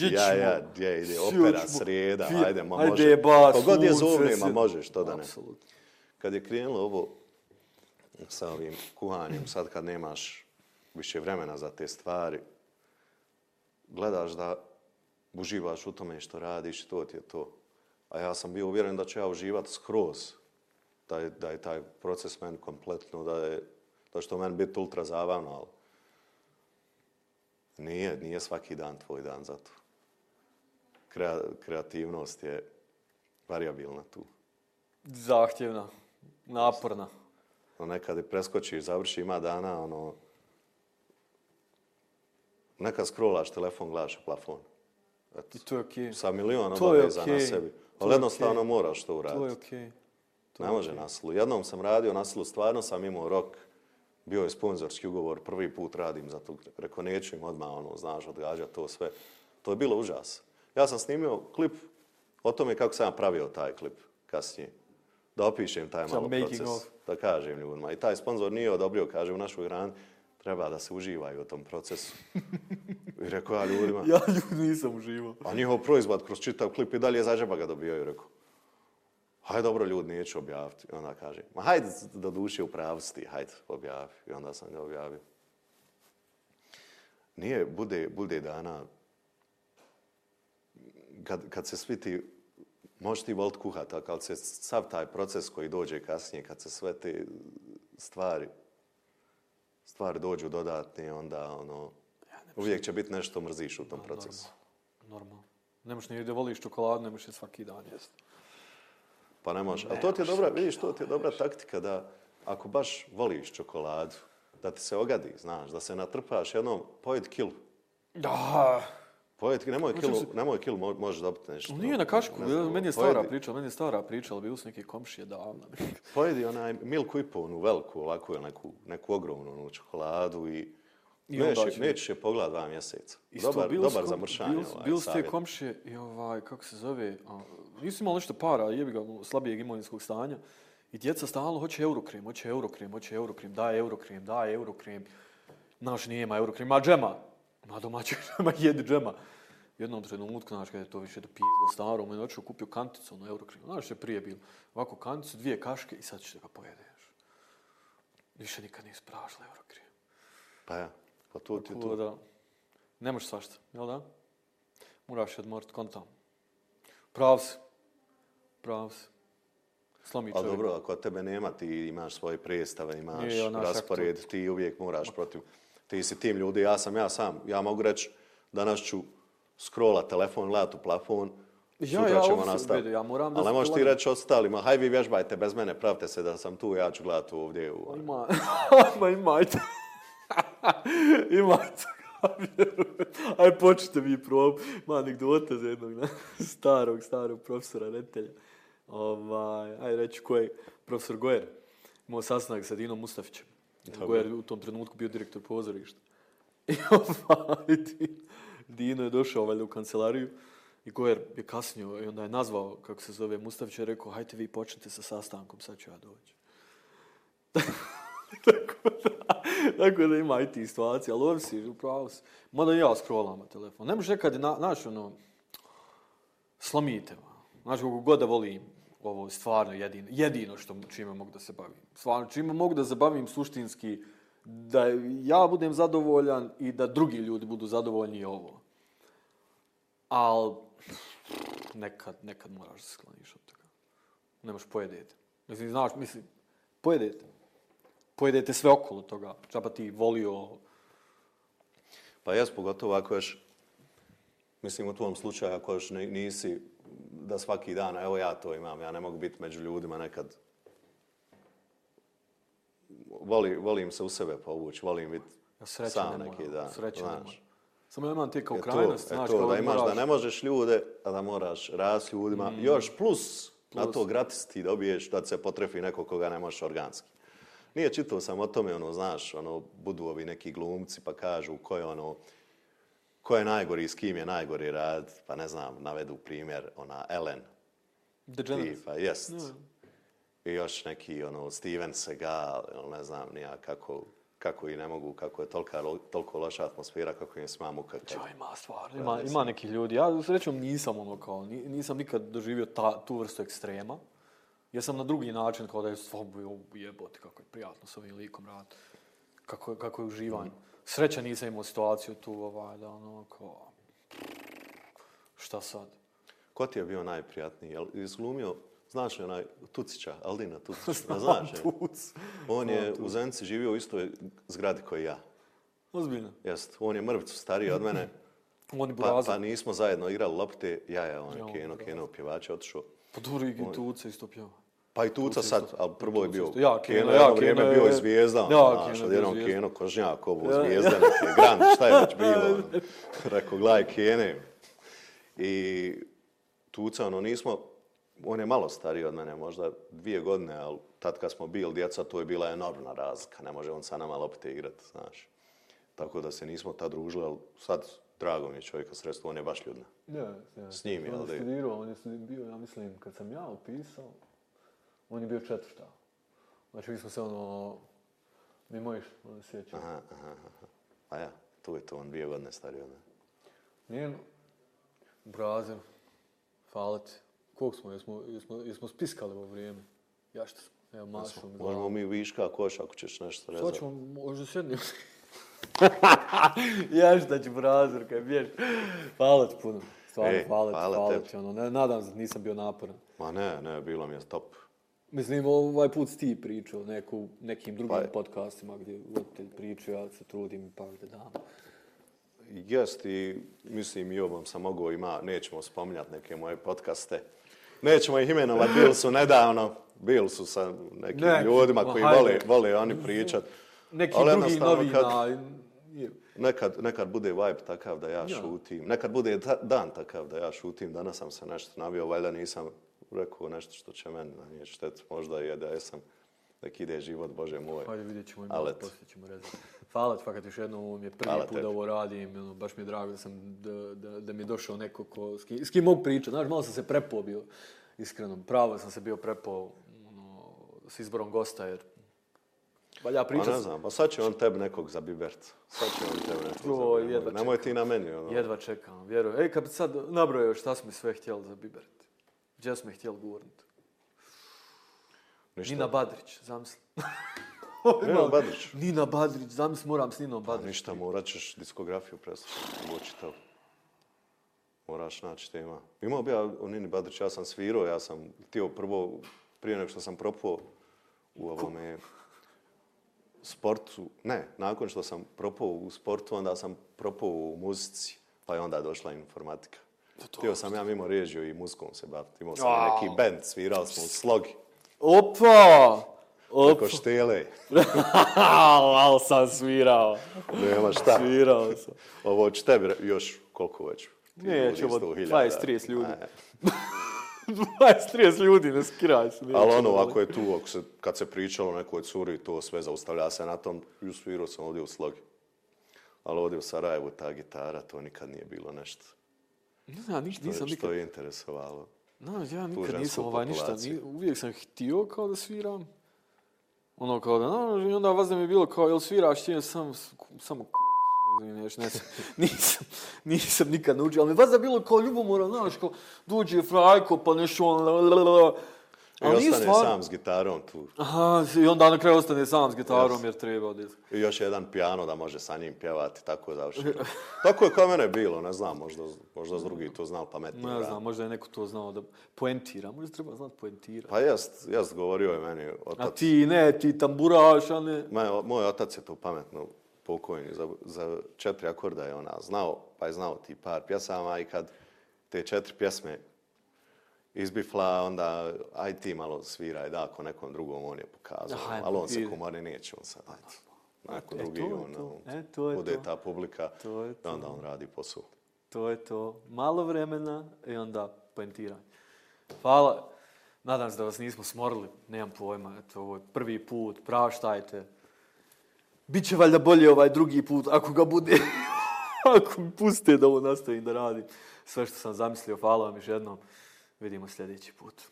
Speaker 2: Ja, ja, gdje ide, opera, srijeda, ajde, ma
Speaker 1: ajde,
Speaker 2: može.
Speaker 1: ba,
Speaker 2: Kogod je zovne, ma
Speaker 1: sve.
Speaker 2: možeš, to da ne.
Speaker 1: Apsolutno.
Speaker 2: Kad je krenulo ovo sa ovim kuhanjem, sad kad nemaš više vremena za te stvari, gledaš da uživaš u tome što radiš, to ti je to. A ja sam bio uvjeren da ću ja uživati skroz, da je, da je taj proces meni kompletno, da je da će to meni biti ultra zabavno, ali nije, nije svaki dan tvoj dan za to. Krea, kreativnost je variabilna tu.
Speaker 1: Zahtjevna, naporna.
Speaker 2: No, nekad i preskočiš, završi, ima dana, ono, nekad scrollaš telefon, gledaš u plafon. Eto,
Speaker 1: I to je okej.
Speaker 2: sa milion
Speaker 1: je
Speaker 2: obaveza na
Speaker 1: okej.
Speaker 2: sebi.
Speaker 1: To
Speaker 2: Ali
Speaker 1: je
Speaker 2: jednostavno
Speaker 1: okej.
Speaker 2: moraš to
Speaker 1: To je
Speaker 2: uraditi.
Speaker 1: okej.
Speaker 2: Ne može na silu. Jednom sam radio na silu, stvarno sam imao rok, bio je sponzorski ugovor, prvi put radim, zato rekao neću im odmah, ono, znaš, odgađati to sve. To je bilo užas. Ja sam snimio klip o tome kako sam ja pravio taj klip kasnije. Da opišem taj malo
Speaker 1: making
Speaker 2: proces.
Speaker 1: of.
Speaker 2: Da kažem ljudima. I taj sponzor nije odobrio, kaže u našoj grani, treba da se uživaju u tom procesu. I rekao ja ljudima,
Speaker 1: Ja ljudi nisam uživao.
Speaker 2: a njihov proizvod kroz čitav klip i dalje za džeba ga dobijaju, rekao. Hajde, dobro, ljudi, neću objaviti. I onda kaže, ma hajde, do duše u pravu si ti, hajde, objavi. I onda sam ga objavio. Nije, bude, bude dana, kad, kad se svi ti, možeš ti volit kuhat, ali kad se sav taj proces koji dođe kasnije, kad se sve te stvari, stvari dođu dodatne, onda ono, uvijek će biti nešto mrziš u tom procesu.
Speaker 1: Normalno. Ne možeš ni da voliš čokoladu, ne možeš je svaki dan jesti.
Speaker 2: Pa ne može. Ali to ti je dobra, vidiš, to ti je dobra taktika da ako baš voliš čokoladu, da ti se ogadi, znaš, da se natrpaš jednom, pojed kilu.
Speaker 1: Da.
Speaker 2: Pojed, nemoj kilu,
Speaker 1: se-
Speaker 2: nemoj kilu, mo- možeš dobiti nešto.
Speaker 1: Nije na kašku,
Speaker 2: Ne znam,
Speaker 1: meni je stara
Speaker 2: pojedi-
Speaker 1: priča, meni je stara priča, ali bili su neke komšije davno.
Speaker 2: Pojedi onaj milku i po, onu veliku, ovako ili neku, neku ogromnu onu čokoladu i,
Speaker 1: I onda
Speaker 2: nećeš,
Speaker 1: će-
Speaker 2: nećeš je pogled dva mjeseca.
Speaker 1: Isto,
Speaker 2: dobar dobar
Speaker 1: kom-
Speaker 2: za mršanje
Speaker 1: bili su-
Speaker 2: ovaj,
Speaker 1: Bili su te
Speaker 2: savjet.
Speaker 1: komšije i ovaj, kako se zove, nisu imali nešto para, jebi ga, slabijeg imovinskog stanja. I djeca stalno hoće eurokrem, hoće eurokrem, hoće eurokrem, daj eurokrem, daj eurokrem. Naš nije ima eurokrem, ma džema. Ma domaća džema, jedi džema. Jednom trenutku, znaš, kada je to više dopizlo staro, meni očeo kupio kanticu na eurokrem. Znaš što je prije bilo? Ovako kanticu, dvije kaške i sad ćeš da ga pojedeš. Više nikad nisi prašla eurokrem.
Speaker 2: Pa ja. Pa to ti je to.
Speaker 1: da, ne možeš svašta, jel da? Moraš odmoriti kontam. Prav si. Prav si. Slomi
Speaker 2: Ali
Speaker 1: čovjek.
Speaker 2: dobro, ako tebe nema, ti imaš svoje predstave, imaš
Speaker 1: ja, naš
Speaker 2: raspored, ti uvijek moraš protiv. Ti si tim ljudi, ja sam ja sam. Ja mogu reći, danas ću scrolla telefon, gledat u plafon,
Speaker 1: Ja,
Speaker 2: sutra
Speaker 1: ja,
Speaker 2: ćemo
Speaker 1: se
Speaker 2: nastaviti.
Speaker 1: ja moram da
Speaker 2: Ali
Speaker 1: se
Speaker 2: možeš ti reći ostalima, haj vi vježbajte bez mene, pravite se da sam tu, ja ću gledat ovdje. U...
Speaker 1: Ima, ma imajte. imajte. Aj počnite vi prob. Ma anegdota za jednog na, starog, starog profesora Retelja. Ovaj, aj reći ko je profesor Gojer. Imao sastanak sa Dinom Mustafićem. Gojer je u tom trenutku bio direktor pozorišta. I ovaj, Di- Dino je došao valjda u kancelariju i Gojer je kasnio i onda je nazvao, kako se zove, Mustafić je rekao, hajte vi počnite sa sastankom, sad ću ja doći. tako, da, tako da ima i ti situacija, ali ovdje si, upravo si. Mada ja scrollam telefon. Ne možeš nekad, na, znaš, ono, slomite. Znaš, kako god da volim, ovo je stvarno jedino, jedino što čime mogu da se bavim. Stvarno, čime mogu da zabavim suštinski, da ja budem zadovoljan i da drugi ljudi budu zadovoljni je ovo. Ali nekad, nekad moraš da se skloniš od toga. Ne pojedete. Mislim, znaš, mislim, pojedete. Pojedete sve okolo toga. Čaba pa ti volio...
Speaker 2: Pa jes, pogotovo ako još, mislim u tvom slučaju, ako još nisi da svaki dan, evo ja to imam, ja ne mogu biti među ljudima nekad. Voli, volim se u sebe povući, volim biti
Speaker 1: Ja sreće
Speaker 2: sam
Speaker 1: ne
Speaker 2: neki dan.
Speaker 1: Sreće ne
Speaker 2: znaš.
Speaker 1: moram. Samo ja imam te kao
Speaker 2: to,
Speaker 1: krajnost. znaš,
Speaker 2: to, da imaš
Speaker 1: moraš-
Speaker 2: da ne možeš ljude, a da moraš rast s ljudima. Još plus, na
Speaker 1: Plus.
Speaker 2: to gratis ti dobiješ da se potrefi neko koga ne možeš organski. Nije čitao sam o tome, ono, znaš, ono, budu ovi neki glumci pa kažu ko je ono, ko je najgori, s kim je najgori rad, pa ne znam, navedu primjer, ona Ellen,
Speaker 1: Degenerate.
Speaker 2: tipa, jest. I još neki, ono, Steven Seagal, ili ne znam, nija kako, kako i ne mogu, kako je tolika, toliko loša atmosfera, kako im sma muka. kad-
Speaker 1: Ja, ima stvarno, ima, ima nekih ljudi. Ja srećom nisam ono kao, ni- nisam nikad doživio ta, tu vrstu ekstrema. Ja sam na drugi način kao da je stvarno jebote kako je prijatno s ovim likom rad. Kako, kako je uživanje. Sreća nisam imao situaciju tu ovaj, da ono kao, šta sad?
Speaker 2: Ko ti je bio najprijatniji? Jel izglumio, znaš li onaj Tucića, Aldina Tucića? Ne znaš je?
Speaker 1: Tuc.
Speaker 2: On je u Zenci živio u istoj zgradi koji ja.
Speaker 1: Ozbiljno.
Speaker 2: Jest, on je mrvicu stariji od mene,
Speaker 1: Oni
Speaker 2: pa, pa nismo zajedno igrali lopte, ja je on
Speaker 1: Ja,
Speaker 2: Keno. Keno pjevač je otišao.
Speaker 1: Pa dobro i Tuca isto pjeva.
Speaker 2: Pa i Tuca sad, ali prvo je bio
Speaker 1: isto. Ja, Keno,
Speaker 2: Keno,
Speaker 1: ja,
Speaker 2: jedno vrijeme
Speaker 1: Keno
Speaker 2: bio
Speaker 1: je-
Speaker 2: i zvijezda,
Speaker 1: Ja,
Speaker 2: znaš,
Speaker 1: Keno je
Speaker 2: odjednom
Speaker 1: bio zvijezda.
Speaker 2: Keno, Kožnjak, ovo,
Speaker 1: Ja,
Speaker 2: zvijezda, neki Grand, šta je već bilo? ono. Rekao, gledaj Kene. I Tuca, ono, nismo, on je malo stariji od mene, možda dvije godine, ali tad kad smo bili djeca, to je bila enormna razlika. Ne može on sa nama lopte igrati, znaš. Tako da se nismo tad družili, ali sad drago mi je čovjeka sredstvo, on je baš ljudna.
Speaker 1: Ne, ne.
Speaker 2: S njim, jel
Speaker 1: On
Speaker 2: da
Speaker 1: je
Speaker 2: je?
Speaker 1: studirao, on je bio, ja mislim, kad sam ja upisao, on je bio četvrta. Znači, mi smo se ono, mimo išli, ono se.
Speaker 2: Aha, aha, aha. A ja, tu je to, on dvije godine stariji od mene.
Speaker 1: Nije, Brazil, hvala ti. Koliko smo, jesmo, jesmo, jesmo spiskali ovo vrijeme? Ja što smo, evo, mašu mi
Speaker 2: Možemo mi viška koš ako ćeš nešto rezati.
Speaker 1: ćemo, možda sjedni. ja šta ću Brazil, kaj biješ. Hvala ti puno. Stvarno,
Speaker 2: Ej,
Speaker 1: hvala
Speaker 2: hvala
Speaker 1: ti. Ono, ne, nadam se da nisam bio naporan.
Speaker 2: Ma ne, ne, bilo mi je top.
Speaker 1: Mislim, ovaj put si ti pričao neku, nekim drugim
Speaker 2: Pa je.
Speaker 1: podcastima gdje voditelj pričao, ja se trudim ipak da dam.
Speaker 2: Jest i mislim i ovom sam mogao ima, nećemo spominjati neke moje podcaste. Nećemo ih imenovati, bili su nedavno, bili su sa nekim
Speaker 1: Ne,
Speaker 2: ljudima
Speaker 1: ma
Speaker 2: koji
Speaker 1: hajde.
Speaker 2: vole, vole oni pričat.
Speaker 1: Neki
Speaker 2: Ali
Speaker 1: drugi
Speaker 2: jednostavno
Speaker 1: novi
Speaker 2: kad- Nekad, nekad bude vibe takav da ja, šutim, nekad bude ta- dan takav da ja šutim, danas sam se nešto navio, valjda nisam rekao nešto što će meni nanijeti štetu, možda i da jesam, nek ide život, Bože moj.
Speaker 1: Hajde vidjet ćemo i malo poslije ćemo rezati. Hvala ti fakat još jednom, ovo mi je prvi
Speaker 2: Hvala
Speaker 1: put
Speaker 2: tebi.
Speaker 1: da ovo radim, ono, baš mi je drago da, sam, da, da, da mi je došao neko ko, s, kim, s kim mogu pričati. Znaš, malo sam se prepao bio, iskreno, pravo sam se bio prepao ono, s izborom gosta, jer valja
Speaker 2: Pa
Speaker 1: pričati.
Speaker 2: ne znam, pa sad će on tebi nekog za bibert. Sad će on tebi nekog za bibert. Nemoj ti na meni, ono.
Speaker 1: Jedva čekam, vjerujem. Ej, kad bi sad nabrojao šta smo sve htjeli za Bibert. Gdje smo ih htjeli gurnut?
Speaker 2: Ništa.
Speaker 1: Nina Badrić, zamisli.
Speaker 2: Nino Badrić.
Speaker 1: Nina Badrić, zamisli moram s Ninom
Speaker 2: Pa
Speaker 1: Badrić.
Speaker 2: ništa, morat ćeš diskografiju preslušati, ovo čitav. Moraš naći tema. Imao bi ja u Nini Badrić, ja sam svirao, ja sam htio prvo, prije nego što sam propao u ovome sportu, ne, nakon što sam propao u sportu, onda sam propao u muzici, pa je onda došla informatika. Htio sam ja mimo režio i muzikom se baviti. Imao sam i neki band, svirao smo u slogi,
Speaker 1: Opa! Opa!
Speaker 2: preko štele,
Speaker 1: Al sam svirao.
Speaker 2: nema šta.
Speaker 1: Svirao sam.
Speaker 2: Ovo će tebi još koliko već?
Speaker 1: Neće,
Speaker 2: ljudi,
Speaker 1: ovo
Speaker 2: 100.000.
Speaker 1: 20-30 ljudi.
Speaker 2: Ne.
Speaker 1: 20-30 ljudi, ne skiraj se.
Speaker 2: Ali ono, ako je tu, ako se, kad se pričalo o nekoj curi, to sve zaustavlja se na tom, i svirao sam ovdje u slogi. Ali ovdje u Sarajevu ta gitara, to nikad nije bilo nešto
Speaker 1: Ne znam, niš,
Speaker 2: što,
Speaker 1: nisam
Speaker 2: što
Speaker 1: nikad...
Speaker 2: je interesovalo.
Speaker 1: No, ja nikad nisam ovaj ništa, ni, uvijek sam htio kao da sviram. Ono kao da, no, i onda vazda mi je bilo kao, jel sviraš ti sam, samo još ne, nisam, nisam nikad naučio, ali je vazda bilo kao ljubomora, znaš, kao, dođe frajko, pa nešto, on,
Speaker 2: I ostane
Speaker 1: stvarno-
Speaker 2: sam s gitarom tu.
Speaker 1: Aha, i onda na kraju ostane sam s gitarom
Speaker 2: Yes.
Speaker 1: jer treba odjeti.
Speaker 2: I još jedan pijano da može sa njim pjevati, tako završi. tako je kao mene bilo, ne znam, možda, možda s drugi to znali pametnije.
Speaker 1: Ne znam, možda je neko to znao da poentira, možda treba znati poentirati.
Speaker 2: Pa jest, jest, govorio je meni otac.
Speaker 1: A ti ne, ti tamburaš, a ne...
Speaker 2: Moj, moj otac je to pametno pokojni. Za, za četiri akorda je ona znao, pa je znao ti par pjesama i kad te četiri pjesme izbifla, onda aj ti malo sviraj, da, ako nekom drugom on je pokazao.
Speaker 1: Aha,
Speaker 2: ali on se
Speaker 1: i-
Speaker 2: kumari neće, on sad, ajde. Neko
Speaker 1: E,
Speaker 2: drugi,
Speaker 1: to je
Speaker 2: on,
Speaker 1: to.
Speaker 2: on,
Speaker 1: E, to je
Speaker 2: bude
Speaker 1: to.
Speaker 2: ta publika,
Speaker 1: To je
Speaker 2: i onda on radi posao.
Speaker 1: To je to. Malo vremena i onda poentiranje. Hvala. Nadam se da vas nismo smorili. Nemam pojma. Eto, ovo je prvi put. Praštajte. Biće valjda bolje ovaj drugi put ako ga bude. ako mi puste da ovo nastavim da radim. Sve što sam zamislio. Hvala vam još jednom. Vidimo sljedeći put.